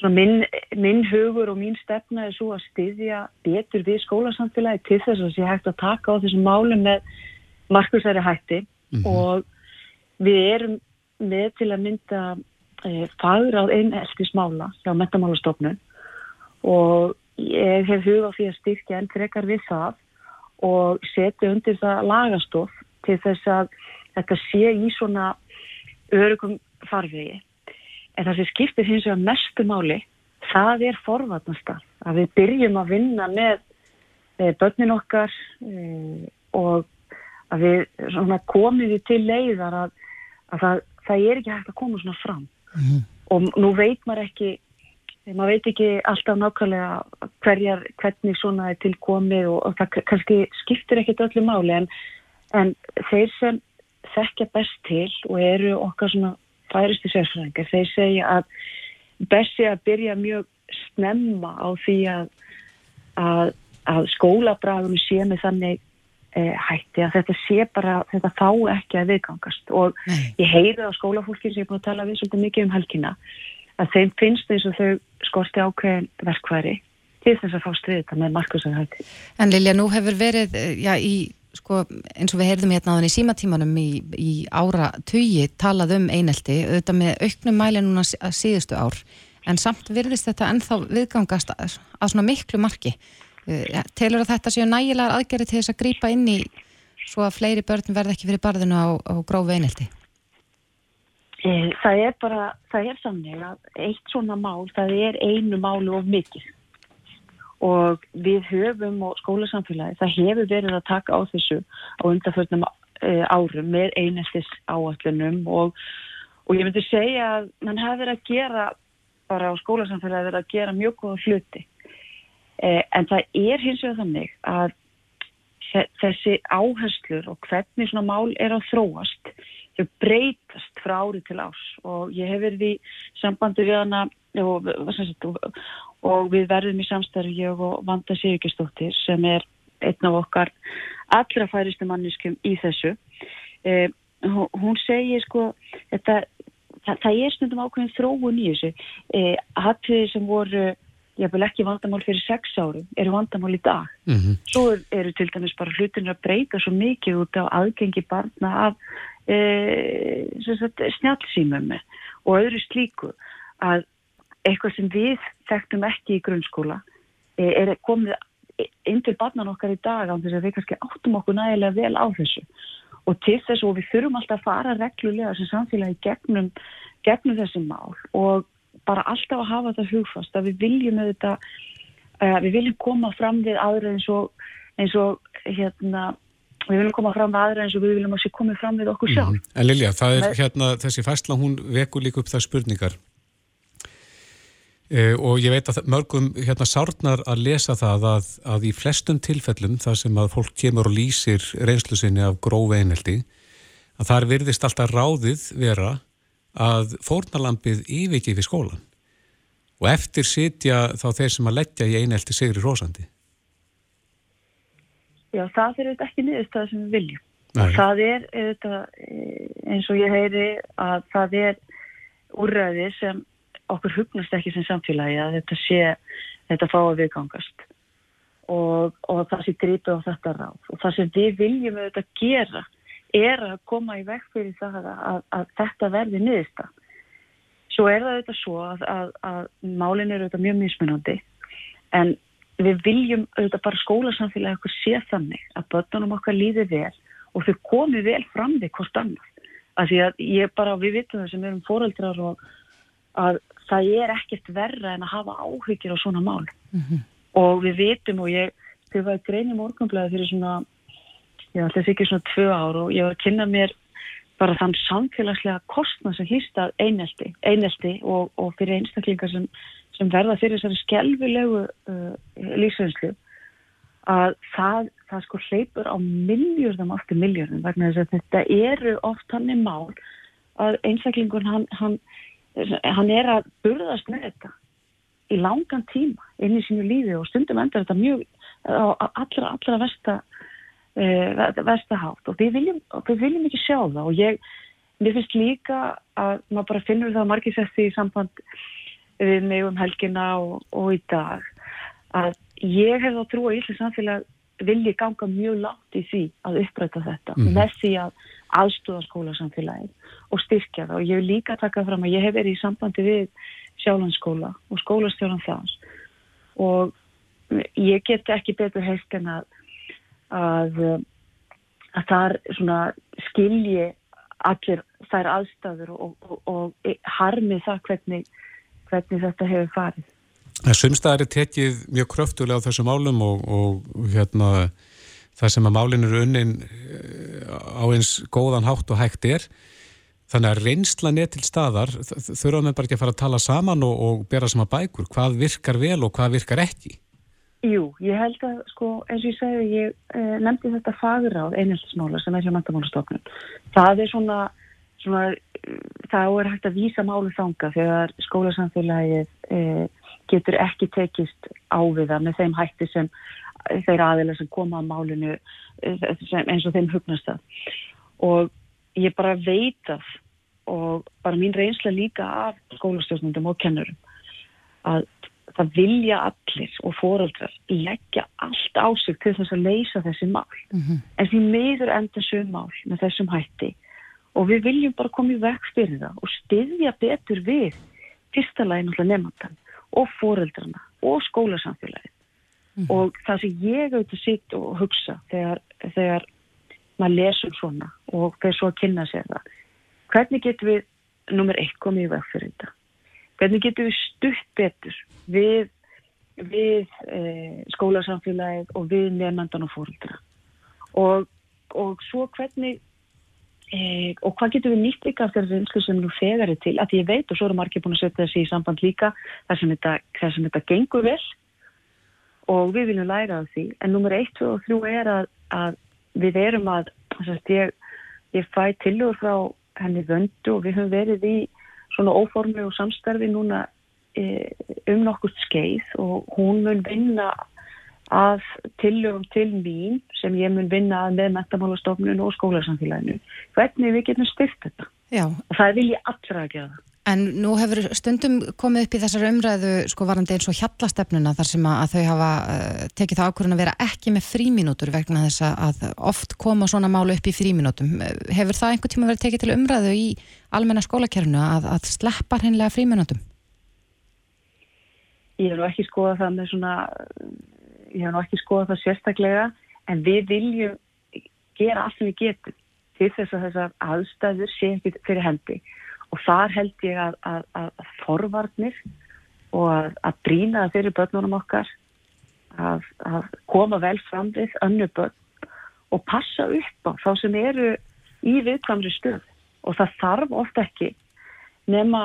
minn, minn hugur og mín stefna er svo að styðja betur við skólasamfélagi til þess að sé hægt að taka á þessum málum með markusæri hætti mm -hmm. og við erum með til að mynda e, fagur á einn eftirsmála hjá metamálastofnun og ég hef hugað því að styrkja enn frekar við það og setja undir það lagastof til þess að þetta sé í svona örugum farfiði. En það sem skiptir hins vegar mestu máli, það er forvatnasta. Að við byrjum að vinna með börnin okkar e, og að við komum við til leiðar að, að það, það er ekki hægt að koma svona fram mm -hmm. og nú veit maður ekki maður veit ekki alltaf nákvæmlega hverjar, hvernig svona er tilkomið og, og það kannski skiptir ekkit öllu máli en, en þeir sem þekkja best til og eru okkar svona færisti sérfræðingar, þeir segja að best sé að byrja mjög snemma á því að, að, að skólabragunum sé með þannig eh, hætti að þetta sé bara, þetta fá ekki að viðgangast og Nei. ég heyri á skólafólkin sem ég er búin að tala við svolítið mikið um helgina að þeim finnst eins og þau skorti ákveðin verkværi til þess að fá striðita með markusar hætti. En Lilja, nú hefur verið, eh, já, í, sko, eins og við heyrðum hérna á þenni símatímanum í, í ára tugi talað um einelti, auðvitað með auknum mæli núna síðustu ár, en samt virðist þetta ennþá viðgangast að, að svona miklu marki. Eh, telur að þetta séu nægilegar aðgerði til þess að grýpa inn í svo að fleiri börn verð ekki fyrir barðinu á, á grófi einelti? Eh, það er bara, það er samnig að eitt svona mál, það er einu málu of mikið og við höfum og skólasamfélagi, það hefur verið að taka á þessu á undarförnum eh, árum með eineltis áallunum og, og ég myndi segja að mann hefur verið að gera bara á skólasamfélagi verið að gera mjög góða hluti. Eh, en það er hins vegar þannig að þessi áherslur og hvernig svona mál er að þróast þau breytast frá ári til ás og ég hef verið í sambandi við hana og, og, og við verðum í samstæðu ég og Vanda Sigurgestóttir sem er einn af okkar allra færistu manniskum í þessu eh, hún segir sko þetta, það, það er stundum ákveðin þróun í þessu eh, hattiði sem voru ég vil ekki vandamál fyrir sex árum, eru vandamál í dag. Mm -hmm. Svo eru til dæmis bara hlutinir að breyta svo mikið út á aðgengi barna af e, snjálfsýmum og öðru slíku að eitthvað sem við þekktum ekki í grunnskóla e, er komið inn til barnan okkar í dag á þess að við kannski áttum okkur nægilega vel á þessu og til þess og við þurfum alltaf að fara reglulega sem samfélagi gegnum, gegnum þessi mál og bara alltaf að hafa þetta hugfast að við viljum þetta uh, við viljum koma fram við aðra eins og eins og hérna við viljum koma fram við aðra eins og við viljum að sé komið fram við okkur sjálf. Mm. En Lilja, það er hérna þessi fæsla, hún vekur líka upp það spurningar uh, og ég veit að mörgum hérna sárnar að lesa það að, að í flestum tilfellum þar sem að fólk kemur og lýsir reynslu sinni af gróf einhelti að þar virðist alltaf ráðið vera að fórnalampið yfirki við skólan og eftir sitja þá þeir sem að leggja í einelti sigri rósandi Já, það er auðvitað ekki niðurst það sem við viljum Nei. og það er auðvitað eh, eins og ég heyri að það er úrræði sem okkur hugnast ekki sem samfélagi að þetta sé, þetta fá að viðgangast og, og það sé grípa á þetta ráð og það sem við viljum auðvitað gera er að koma í vekk fyrir það að, að, að þetta verði niðursta. Svo er það auðvitað svo að, að málinn eru auðvitað mjög mismunandi en við viljum auðvitað bara skólasamfélagi okkur sé þannig að börnunum okkar líði vel og þau komi vel fram við hvort annað. Af því að ég bara, við vitum það sem erum fóreldrar og að það er ekkert verra en að hafa áhyggjur á svona mál. Mm -hmm. Og við vitum og ég, þau var grein í morgunblæði fyrir svona ég ætla þessi ekki svona tvö ár og ég var að kynna mér bara þann samfélagslega kostna sem hýsta einelti, einelti og, og fyrir einstaklingar sem, sem verða fyrir þessari skjálfilegu uh, lífsveinslu að það, það sko hleypur á miljörðum aftur miljörðum vegna þess að þetta eru oft hann í mál að einstaklingun hann, hann, hann er að burðast með þetta í langan tíma inn í sínu lífi og stundum endar þetta mjög á allra, allra versta uh, vestahátt og við viljum, viljum ekki sjá það. Og ég, mér finnst líka að maður bara finnur það margir sessi í samband við mig um helgina og, og í dag að ég hef þá trú að Íslands samfélag vilji ganga mjög látt í því að uppræta þetta. Mm. með því að aðstúða skólasamfélagi og styrkja það og ég vil líka taka fram að ég hef verið í sambandi við sjálandsskóla og skólastjóran þess og ég get ekki betur heilt en að að, að þar skilji allir þær aðstæður og, og, og harmi það hvernig, hvernig þetta hefur farið. Sumstaðar er tekið mjög kröftulega á þessu málum og, og hérna, það sem að málinn eru unnin eh, á eins góðan hátt og hægt er. Þannig að reynslan er til staðar, þurfum við bara ekki að fara að tala saman og bera sama bækur. Hvað virkar vel og hvað virkar ekki? Jú, ég held að, sko, eins og ég segi, ég eh, nefndi þetta fagráð einheltismála sem er hjá mentamálastofnun. Það er svona, svona, það er hægt að vísa málu þanga þegar skólasamfélagið eh, getur ekki tekist á við það með þeim hætti sem þeir aðeila sem koma á málinu sem, eins og þeim hugnast það. Og ég bara veit að og bara mín reynsla líka af skólastjórnundum og kennurum að það vilja allir og fóröldrar leggja allt á sig til þess að leysa þessi mál. Mm -hmm. en því meður enda sögum mál með þessum hætti. Og við viljum bara koma í vekk fyrir það og styðja betur við fyrsta lagi náttúrulega nefndan og fóröldrarna og skólasamfélagið mm -hmm. og það sem ég auðvitað sitt og hugsa þegar, þegar maður lesum svona og þeir svo að kynna sér það. Hvernig getur við nummer eitt komið í vekk fyrir þetta? Hvernig getur við stutt betur við, við e, skólasamfélagið og við nefnandan og fóröldra og, og svo hvernig e, og hvað getur við nýtt líka af þessu einslu sem nú fegar er til? Að ég veit og svo eru margir búin að setja þessi í samband líka þar sem þetta, þar sem þetta gengur vel og við viljum læra af því. En nummer 1, 2 og 3 er að, að við erum að ég, ég fæ tilur frá henni vöndu og við höfum verið í svona óformi og samstarfi núna e, um nokkurt skeið og hún mun vinna að tillögum til mín sem ég mun vinna með metamálastofnun og skólasamfélaginu. Hvernig við getum styrt þetta Já. og það vil ég allra að gera En nú hefur stundum komið upp í þessar umræðu sko varandi eins og hjallastefnuna þar sem að þau hafa uh, tekið það ákvörðan að vera ekki með fríminútur vegna þess að oft koma svona málu upp í fríminútum. Hefur það einhver tíma verið tekið til umræðu í almenna skólakerfinu að, að sleppa hennilega fríminútum? Ég hef nú ekki skoðað það með svona, ég hef nú ekki skoðað það sérstaklega en við viljum gera allt sem við getum til þess að þessar aðstæður sé ekki fyrir hendi. Og þar held ég að, að, að forvarnir og að, að brína fyrir börnunum okkar að koma vel fram við önnu börn og passa upp á þá sem eru í viðkvæmri stöð og það þarf ofta ekki nema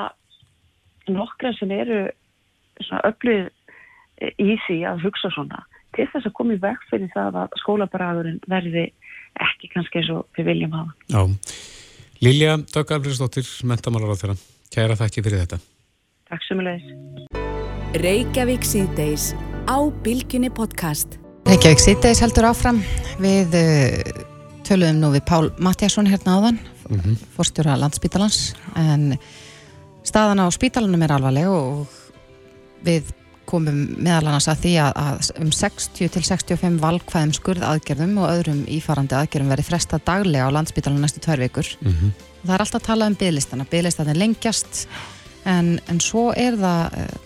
nokkra sem eru öflið í því að hugsa svona til þess að koma í vekk fyrir það að skólabaragurinn verði ekki kannski eins og við viljum hafa. Já. Lilja Dögg Alfredsdóttir, mentamálar á þeirra. Kæra þakki fyrir þetta. Takk sem að leiðis. Reykjavík síðdeis á Bilginni podcast. Reykjavík síðdeis heldur áfram. Við uh, töluðum nú við Pál Mattiasson hérna áðan, mm -hmm. fórstjóra landsbítalans, en staðan á spítalunum er alvarleg og við komum meðal annars að því að, að um 60-65 valkvæðum skurðaðgerðum og öðrum ífarandi aðgerðum verið fresta daglega á landsbytalan næstu tvær vikur. Mm -hmm. Það er alltaf að tala um bygglistana, bygglistana er lengjast en, en svo er það, eh,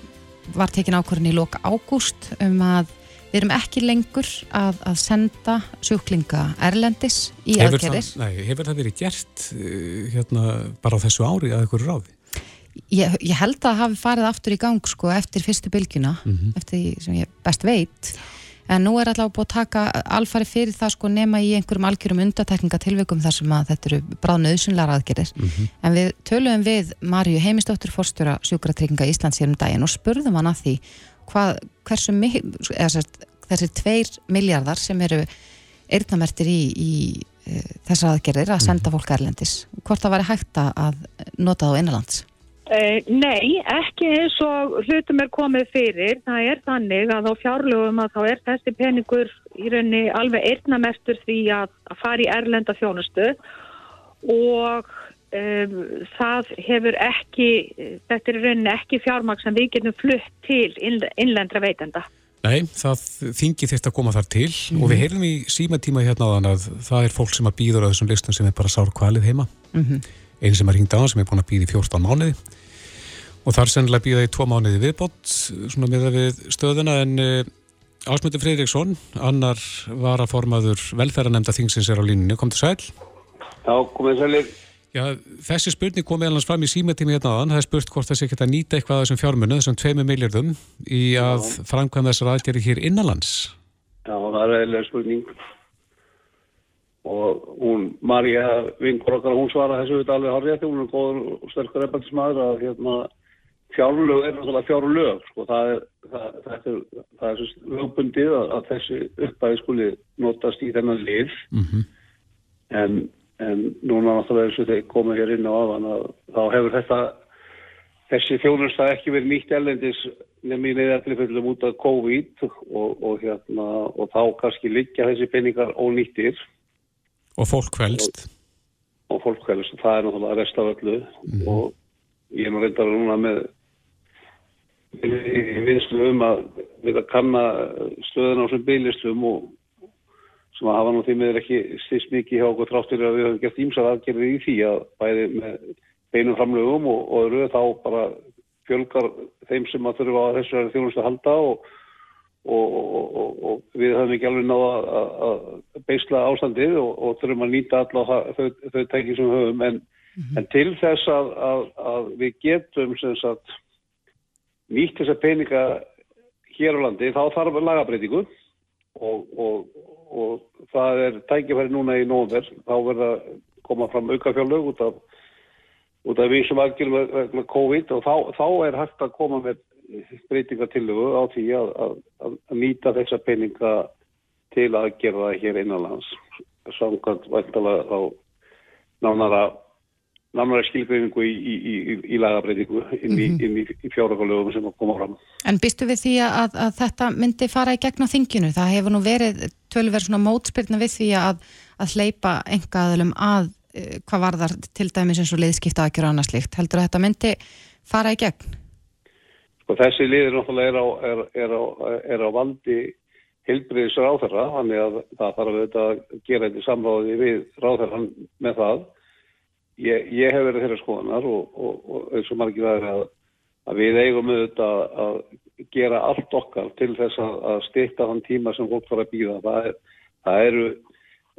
var tekin ákvörðin í loka ágúst um að við erum ekki lengur að, að senda sjúklinga erlendis í hefur aðgerðir. Það, nei, hefur það verið gert eh, hérna, bara á þessu ári að ykkur ráði? Ég, ég held að hafi farið aftur í gang sko eftir fyrstu bylgjuna, mm -hmm. eftir því sem ég best veit, en nú er alltaf búið að taka alfari fyrir það sko nema í einhverjum algjörum undatekningatilveikum þar sem að þetta eru bráðnöðsynlar aðgerir, mm -hmm. en við töluðum við Marju Heimistóttur, forstjóra sjúkratrygginga Íslands hér um daginn og spurðum hann að því hvað, hversu eða, þessi tveir miljardar sem eru eirnamertir í, í e, þessar aðgerir að senda -hmm. fólk erlendis, hvort það væri hægt að nota það á einnalands? Uh, nei, ekki eins og hlutum er komið fyrir. Það er þannig að á fjárlögum að þá er þessi peningur í rauninni alveg eirnamestur því að, að fara í erlenda þjónustu og um, það hefur ekki, þetta er í rauninni ekki fjármaks sem við getum flutt til innlendra veitenda. Nei, það þingi þetta að koma þar til mm. og við heyrðum í síma tíma hérna á þann að það er fólk sem að býður á þessum listum sem er bara sár kvalið heima. Mm -hmm. Einn sem er hingd á hann sem er búin að býði 14 mánuði og þar sennilega býða í tvo mánuði viðbót svona með það við stöðuna en uh, eh, Ásmöndi Fridriksson annar var að formaður velferðanemnda þingsins er á línunni, kom til sæl. Já, komið sælir Já, þessi spurning kom meðal hans fram í símetími hérna aðan, það er spurt hvort það sé ekki að nýta eitthvað af þessum fjármunnu, þessum 2 miljardum í að framkvæmða þessar aðgerri hér innanlands. Já, það er eiginlega spurning. Og hún, Marja vingur okkar, hún svara þessu alveg hárið, hún fjárlög er náttúrulega fjárlög sko, það er, það, það er, það er lögbundið að, að þessi uppæði skuli notast í þennan lið mm -hmm. en, en núna náttúrulega eins og þeir komið hér inn á aðan að þá hefur þetta þessi þjónust það ekki verið nýtt elendis nefnir neðartilfellum út af COVID og, og, hérna, og þá kannski liggja þessi peningar ónýttir. Og fólk kvelst. Og, og fólk kvelst, það er náttúrulega rest af öllu mm. og ég er nú reyndar núna með viðslu um að við að kanna stöðun á þessum bygglislum og sem að hafa nú því miður ekki styrst mikið hjá okkur þráttur að við höfum gert ímsar aðgerðið í því að bæði með beinum framlögum og, og öðru þá bara fjölgar þeim sem að þurfa á þessu þjónustu að halda og, og, og við höfum ekki alveg náða að beisla ástandið og þurfum að nýta alla þau, þau tæki sem við höfum en, mm -hmm. en til þess að, að, að við getum sagt, nýtt þessa peninga hér á landi þá þarf lagabreitingu og það er tækifæri núna í nógumverð þá verða koma fram aukafjárlög út af út af því sem aðgjörðum vegna COVID og þá, þá er hægt að koma með breytingatillögu á því að, að, að nýta þessa peninga til að gera það hér innanlands samkvæmt væntalega á nánara nánara skilgreiningu í, í, í, í lagabreitingu inn í, mm -hmm. í fjárökulögum sem koma fram. En býstu við því að, að þetta myndi fara í gegn á þinginu? Það hefur nú verið tölverð svona mótspilna við því að, að hleypa engaðalum að Eh, hvað var þar til dæmis eins og liðskipta aðgjör annað slikt, heldur að þetta myndi fara í gegn? Sko þessi liður náttúrulega er á, er, er á, er á valdi hilbriðis ráðherra, þannig að það þarf auðvitað að gera þetta samráði við ráðherran með það. Ég, ég hef verið þeirra skoðanar og, og, og eins og margir það er að, að við eigum auðvitað að gera allt okkar til þess að, að styrta þann tíma sem fólk fara að býða. Það, það eru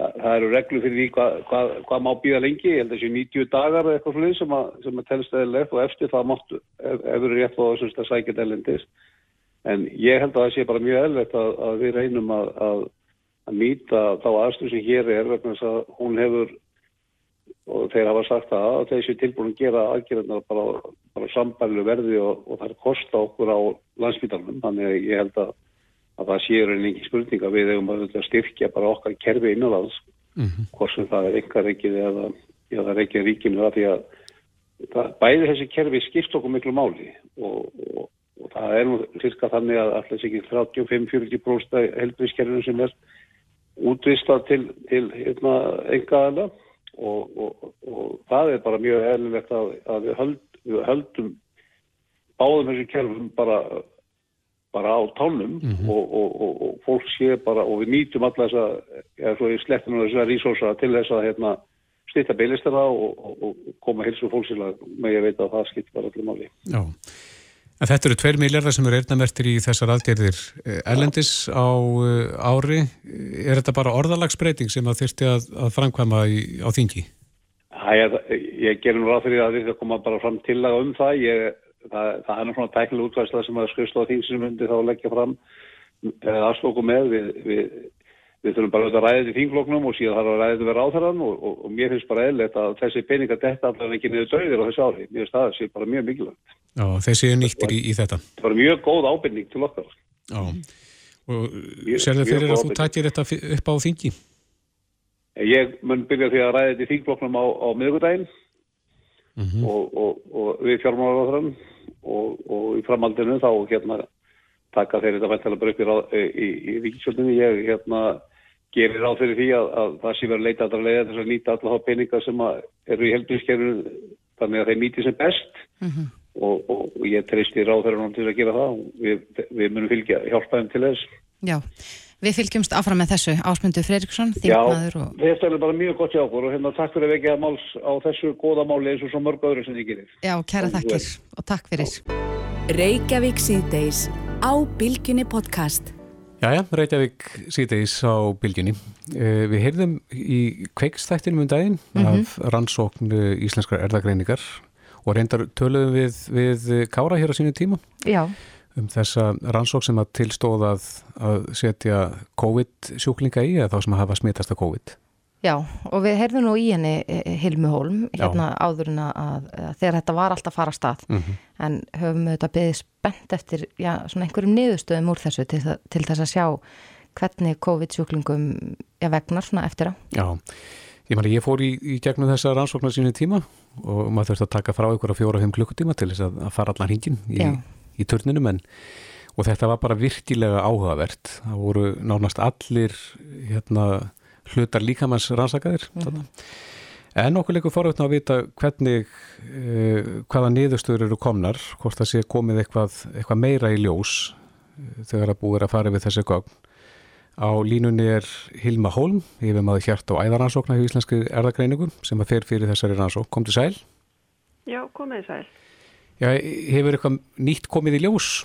það eru reglur fyrir því hvað, hvað, hvað má býða lengi, ég held að þessi 90 dagar eða eitthvað slúið sem, sem er telst eðlilegt og eftir það máttu, ef við erum rétt á þessum að sækja eðlindist. En ég held að það sé bara mjög eðlilegt að, að við reynum að, að, að nýta þá aðstöðu sem hér er vegna þess að hún hefur, og þeir hafa sagt að þessi tilbúin að gera aðgerðarnar bara, bara sambælu verði og, og það er kosta okkur á landsbytarnum, þannig að ég held að að það séur en ekki spurning að við hefum að styrkja bara okkar kerfi innanlands mm -hmm. hvort sem það er enga reikið eða, eða reikið ríkinu að því að það, bæði þessi kerfi skipt okkur miklu máli og, og, og það er nú cirka þannig að alltaf ekki 35-40% helbriðskerfinu sem er útvistað til, til hérna, aðla og, og það er bara mjög eðlilegt að, að við, höld, við höldum báðum þessu kerfum bara bara á tánum mm -hmm. og, og, og, og fólk sé bara og við nýtum alla þessa, eða svo í sleppinu þessar resursa til þess að hérna, stýta beilistara og koma hilsu fólksila með ég veit að það skipt bara allir máli. Já, en þetta eru tveir miljardar sem eru erðnamertir í þessar algjörðir Erlendis á eh, ári. Er þetta bara orðalagsbreyting sem það þurfti að, að framkvæma í, á þingi? Það er, ég gerum ráð fyrir að þetta koma bara fram til að um það. Ég það, það er náttúrulega tæknileg útværsla sem að skrifstóða þýnsinu myndi þá leggja fram aðslokku með við, við, við þurfum bara að ræða þetta í þýngloknum og síðan þarf að ræða þetta við ráþarann og, og, og mér finnst bara eðlert að þessi peninga detta allavega ekki niður döðir á þessu ári. Mér finnst það sé bara mjög mikilvægt. Já, þessi er nýttir í, í þetta. Það var mjög góð ábyrning til okkar. Já, og sér það fyrir að þú tækir þetta upp á þingi? Ég mun byrja því að ræða þetta í þýngloknum á, á miðugudaginn mm -hmm. og, og, og við fjármálaráðurann og, og í framaldinu þá hérna taka þeir þetta væntalega bara upp í, í, í ríkisjöldinu. Ég hérna gerir á þeirri því að, að það sé verið að leita allra leiða þess að nýta alla þá peninga sem eru í heldurinskerfinu þannig að þeir nýti sem best mm -hmm. og ég treysti ráð þeirra til að gera það og við, við munum fylgja hjálpaðum til þess. Já. Við fylgjumst áfram með þessu Ásmundur Freiriksson, þingmaður og... Já, þetta er bara mjög gott hjá okkur og hérna takk fyrir að vekja máls á þessu góða máli eins og svo mörg öðru sem þið gerir. Já, kæra og þakkir og takk fyrir. Reykjavík síðdeis á Bilginni podcast. Jæja, Reykjavík síðdeis á Bilginni. Eh, við heyrðum í kveikstættinum um daginn mm -hmm. af rannsókn íslenskar erðagreiningar og reyndar töluðum við, við Kára hér á sínu tíma. Já um þessa rannsók sem að tilstóðað að setja COVID-sjúklinga í eða þá sem að hafa smittast af COVID. Já, og við heyrðum nú í henni eh, Hilmi Hólm, hérna Já. áður en að, að þegar þetta var alltaf fara stað mm -hmm. en höfum við þetta beðið spennt eftir já, svona einhverjum niðurstöðum úr þessu til, til þess að sjá hvernig COVID-sjúklingum vegnar svona eftir á. Já, ég, mani, ég fór í, í gegnum þessa rannsóknar sínu tíma og maður þurfti að taka frá ykkur á fjóra-fimm klukkutíma til þess að, að fara allan hingin í, í turninum en og þetta var bara virkilega áhugavert það voru nánast allir hérna, hlutar líkamanns rannsakaðir mm -hmm. en okkur leikur foröfna að vita hvernig uh, hvaða niðurstöður eru komnar hvort það sé komið eitthvað, eitthvað meira í ljós uh, þegar að búið að fara við þessi gagn á línunni er Hilma Holm yfir maður hjart og æðaransóknar í Íslenski erðagreiningum sem að fer fyrir þessari rannsók kom til sæl. Já, komið sæl. Já, hefur eitthvað nýtt komið í ljós?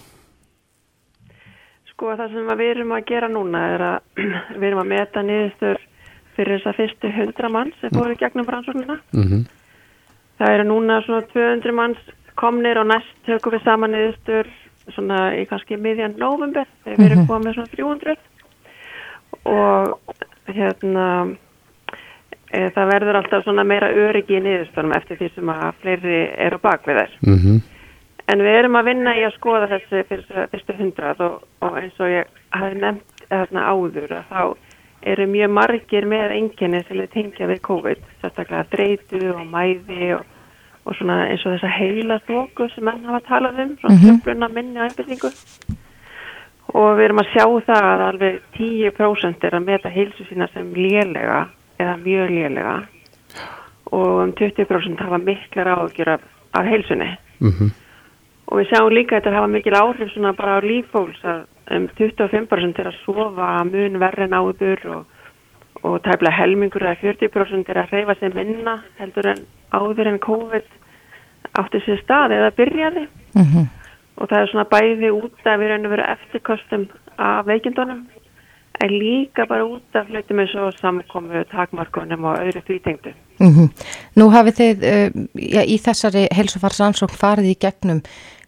Sko það sem við erum að gera núna er að við erum að meta niðurstur fyrir þess að fyrstu 100 manns sem fóru gegnum rannsóknina. Mm -hmm. Það eru núna svona 200 manns komnir og næst tökum við saman niðurstur svona í kannski miðjan november þegar við erum mhm. komið svona 300 og hérna e, það verður alltaf svona meira öryggi í niðurstunum eftir því sem að fleiri eru bak við þær. Mm En við erum að vinna í að skoða þessi fyrstu hundrað og, og eins og ég hafi nefnt þarna áður að þá eru mjög margir með enginni sem er tengja við COVID, sérstaklega dreitu og mæði og, og svona eins og þessa heila þóku sem menn hafa talað um, svona tjöfluna mhm. minni og einbyrðingu. Og við erum að sjá það að alveg 10% er að meta heilsu sína sem lélega eða mjög lélega og um 20% hafa miklar áhugjur af, af heilsunni. Mm og við sjáum líka að þetta hafa mikil áhrif svona bara á lífhóls að um 25% er að sofa mun verri en áður og, og tæpla helmingur eða 40% er að reyfa sig minna heldur en áður en COVID átti sér stað eða byrjaði mm -hmm. og það er svona bæði út af við erum verið eftirkostum af veikindunum en líka bara út af hlutum eins og samkomu, takmarkunum og öðru þvítengdu. Mm -hmm. Nú hafið þið uh, já, í þessari helsufarsansókn farið í gegnum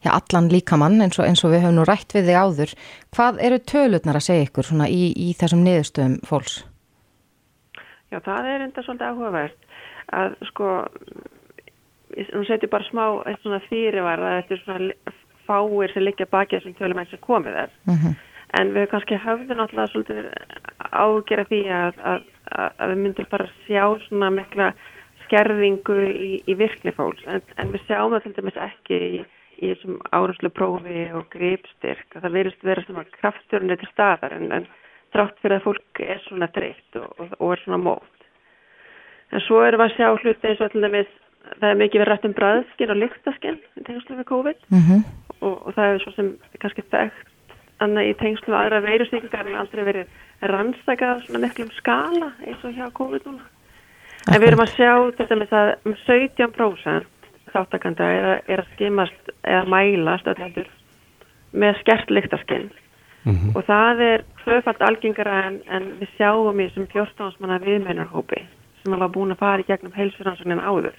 já, allan líkamann eins og, eins og við höfum nú rætt við þig áður. Hvað eru tölutnar að segja ykkur í, í þessum niðurstöðum fólks? Já, það er enda svolítið áhugavert að sko, nú setjum bara smá eitt svona fyrirvar að þetta er svona fáir sem liggja baki þessum tölum eins og komið er. Mm -hmm. En við kannski höfðum alltaf svolítið ágjera því að, að, að við myndum bara sjá svona mikla skerðingu í, í virkni fólks en, en við sjáum það til dæmis ekki í í þessum árumslu prófi og greipstyrk að það verist vera svona krafturinn til staðar en, en trátt fyrir að fólk er svona dreift og, og, og er svona mót. En svo erum við að sjá hluti eins og allir með það er mikið verið rætt um bræðskinn og lyktaskinn í tengslu við COVID mm -hmm. og, og það er svo sem kannski þekkt annað í tengslu við aðra veirusíkingar en aldrei verið rannsakað svona miklum skala eins og hjá COVID núna. En við erum að sjá þetta með það um 17% þáttakanda er, er að skimast eða mælast öllendur með skert lyktaskinn mm -hmm. og það er hlöfald algengara en, en við sjáum í sem 14 manna viðmeinarhópi sem hafa búin að fara í gegnum heilsfjörðansvögnin áður.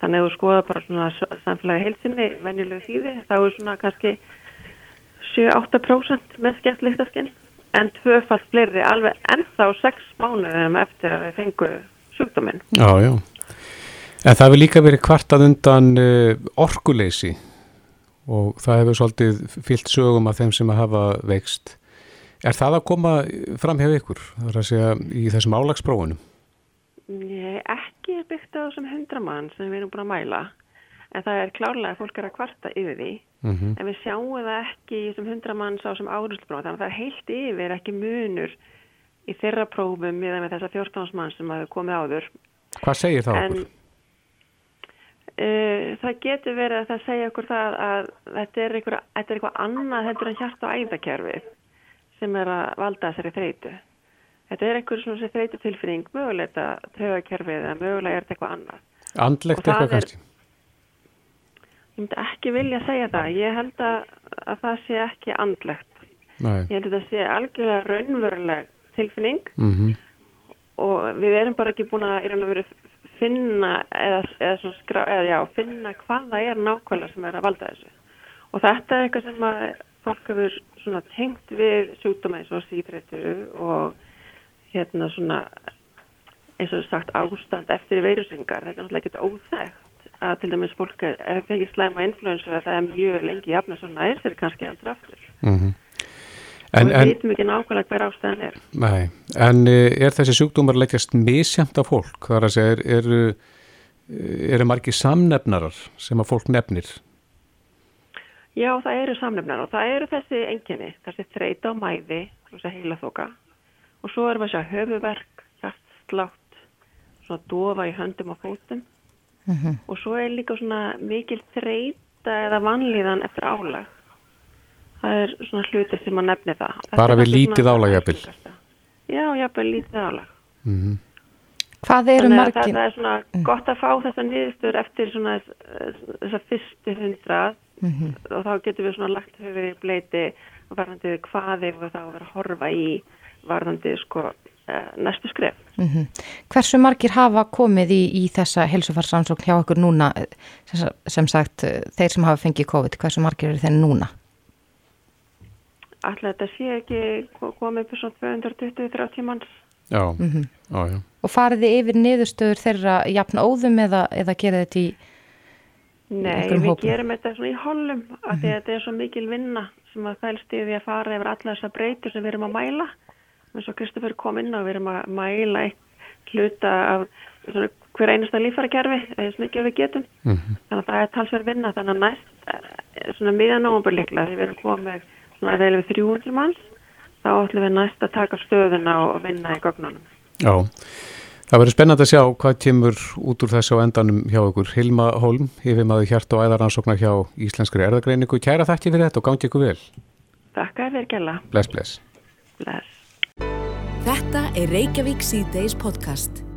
Þannig að þú skoða bara svona samfélagi heilsinni venjulegu þýði þá er svona kannski 7-8% með skert lyktaskinn en tvöfald fleiri alveg ennþá 6 mánuðum eftir að við fengu sjúkdóminn. Já, já En það hefur líka verið kvartað undan uh, orkuleysi og það hefur svolítið fyllt sögum af þeim sem að hafa veikst. Er það að koma fram hjá ykkur, það er að segja, í þessum álagsprófunum? Nei, ekki byggt á þessum hundramann sem við erum búin að mæla, en það er klárlega að fólk er að kvarta yfir því, mm -hmm. en við sjáum það ekki í þessum hundramann sá sem árumsprófum, þannig að það er heilt yfir ekki munur í þeirra prófum miða með þessa 14 mann sem hafa komið áður. Hvað segir það okkur? En, Uh, það getur verið að það segja okkur það að þetta er eitthvað, annað heldur en hjart og æðakerfi sem er að valda þessari þreytu. Þetta er eitthvað svona sem þreytu tilfinning, möguleita tögakerfið eða mögulega er þetta eitthvað annað. Andlegt eitthvað kannski? Ég myndi ekki vilja segja það. Ég held að, að það sé ekki andlegt. Nei. Ég held að það sé algjörlega raunveruleg tilfinning mm -hmm. og við erum bara ekki búin að finna eða, eða, skrá, eða já, finna hvað það er nákvæmlega sem er að valda þessu. Og þetta er eitthvað sem að fólk hefur tengt við sjúkdóma eins og síðrættu og hérna svona eins og sagt ástand eftir veirusingar þetta er náttúrulega ekkert óþægt að til dæmis fólk er fengið slæma influensu að það er mjög lengi jafna svona er þeir kannski aldrei aftur. Mm -hmm. En, við veitum ekki nákvæmlega hver ástæðan er. Nei, en eh, er þessi sjúkdómar leggjast misjæmt af fólk? Það er að segja, eru er, er margi samnefnarar sem að fólk nefnir? Já, það eru samnefnar og það eru þessi enginni, þessi þreita og mæði, þessi heila þoka og svo erum við að sjá höfuverk, hjartslátt, svona dofa í höndum og fótum mm -hmm. og svo er líka svona mikil þreita eða vanlíðan eftir álag. Það er svona hluti sem að nefni það. Bara við lítið álag, jafnvel? Já, jafnvel lítið álag. Mm -hmm. Hvað eru margir? Það, það er svona mm. gott að fá þessa nýðistur eftir svona þessa fyrstu hundrað mm -hmm. og þá getur við svona lagt höfið í bleiti og varðandi hvað er það að vera að horfa í varðandi sko uh, næstu skref. Mm -hmm. Hversu margir hafa komið í, í þessa helsufarsansókn hjá okkur núna sem sagt þeir sem hafa fengið COVID, hversu margir eru þeir núna? Alltaf þetta sé ekki komið fyrir svona 220-30 manns Já, mm -hmm. já, já. Og farið þið yfir niðurstöður þeirra jafn óðum eða, eða gerði þetta í Nei, við hópum? gerum þetta svona í hollum mm -hmm. að þetta er svo mikil vinna sem að fælst yfir að fara yfir alla þessa breytur sem við erum að mæla eins og Kristoffer kom inn á, við erum að mæla eitt hluta af svona, hver einasta lífærakerfi eða svona ekki að við getum mm -hmm. þannig að það er talsverð vinna þannig að næst eh, svona miðan ábúrleikla þegar við erum komið svona að veilum við 300 manns þá ætlum við næst að taka stöðuna og vinna í gögnunum. Já, það verður spennand að sjá hvað kemur út úr þessu á endanum hjá ykkur. Hilma Holm, yfir maður hjart og æðaransóknar hjá Íslenskri erðagreiningu. Kæra þakki fyrir þetta og gangi ykkur vel. Takk að þér gæla. Bless, bless. Bless. Þetta er Reykjavík C-Days podcast.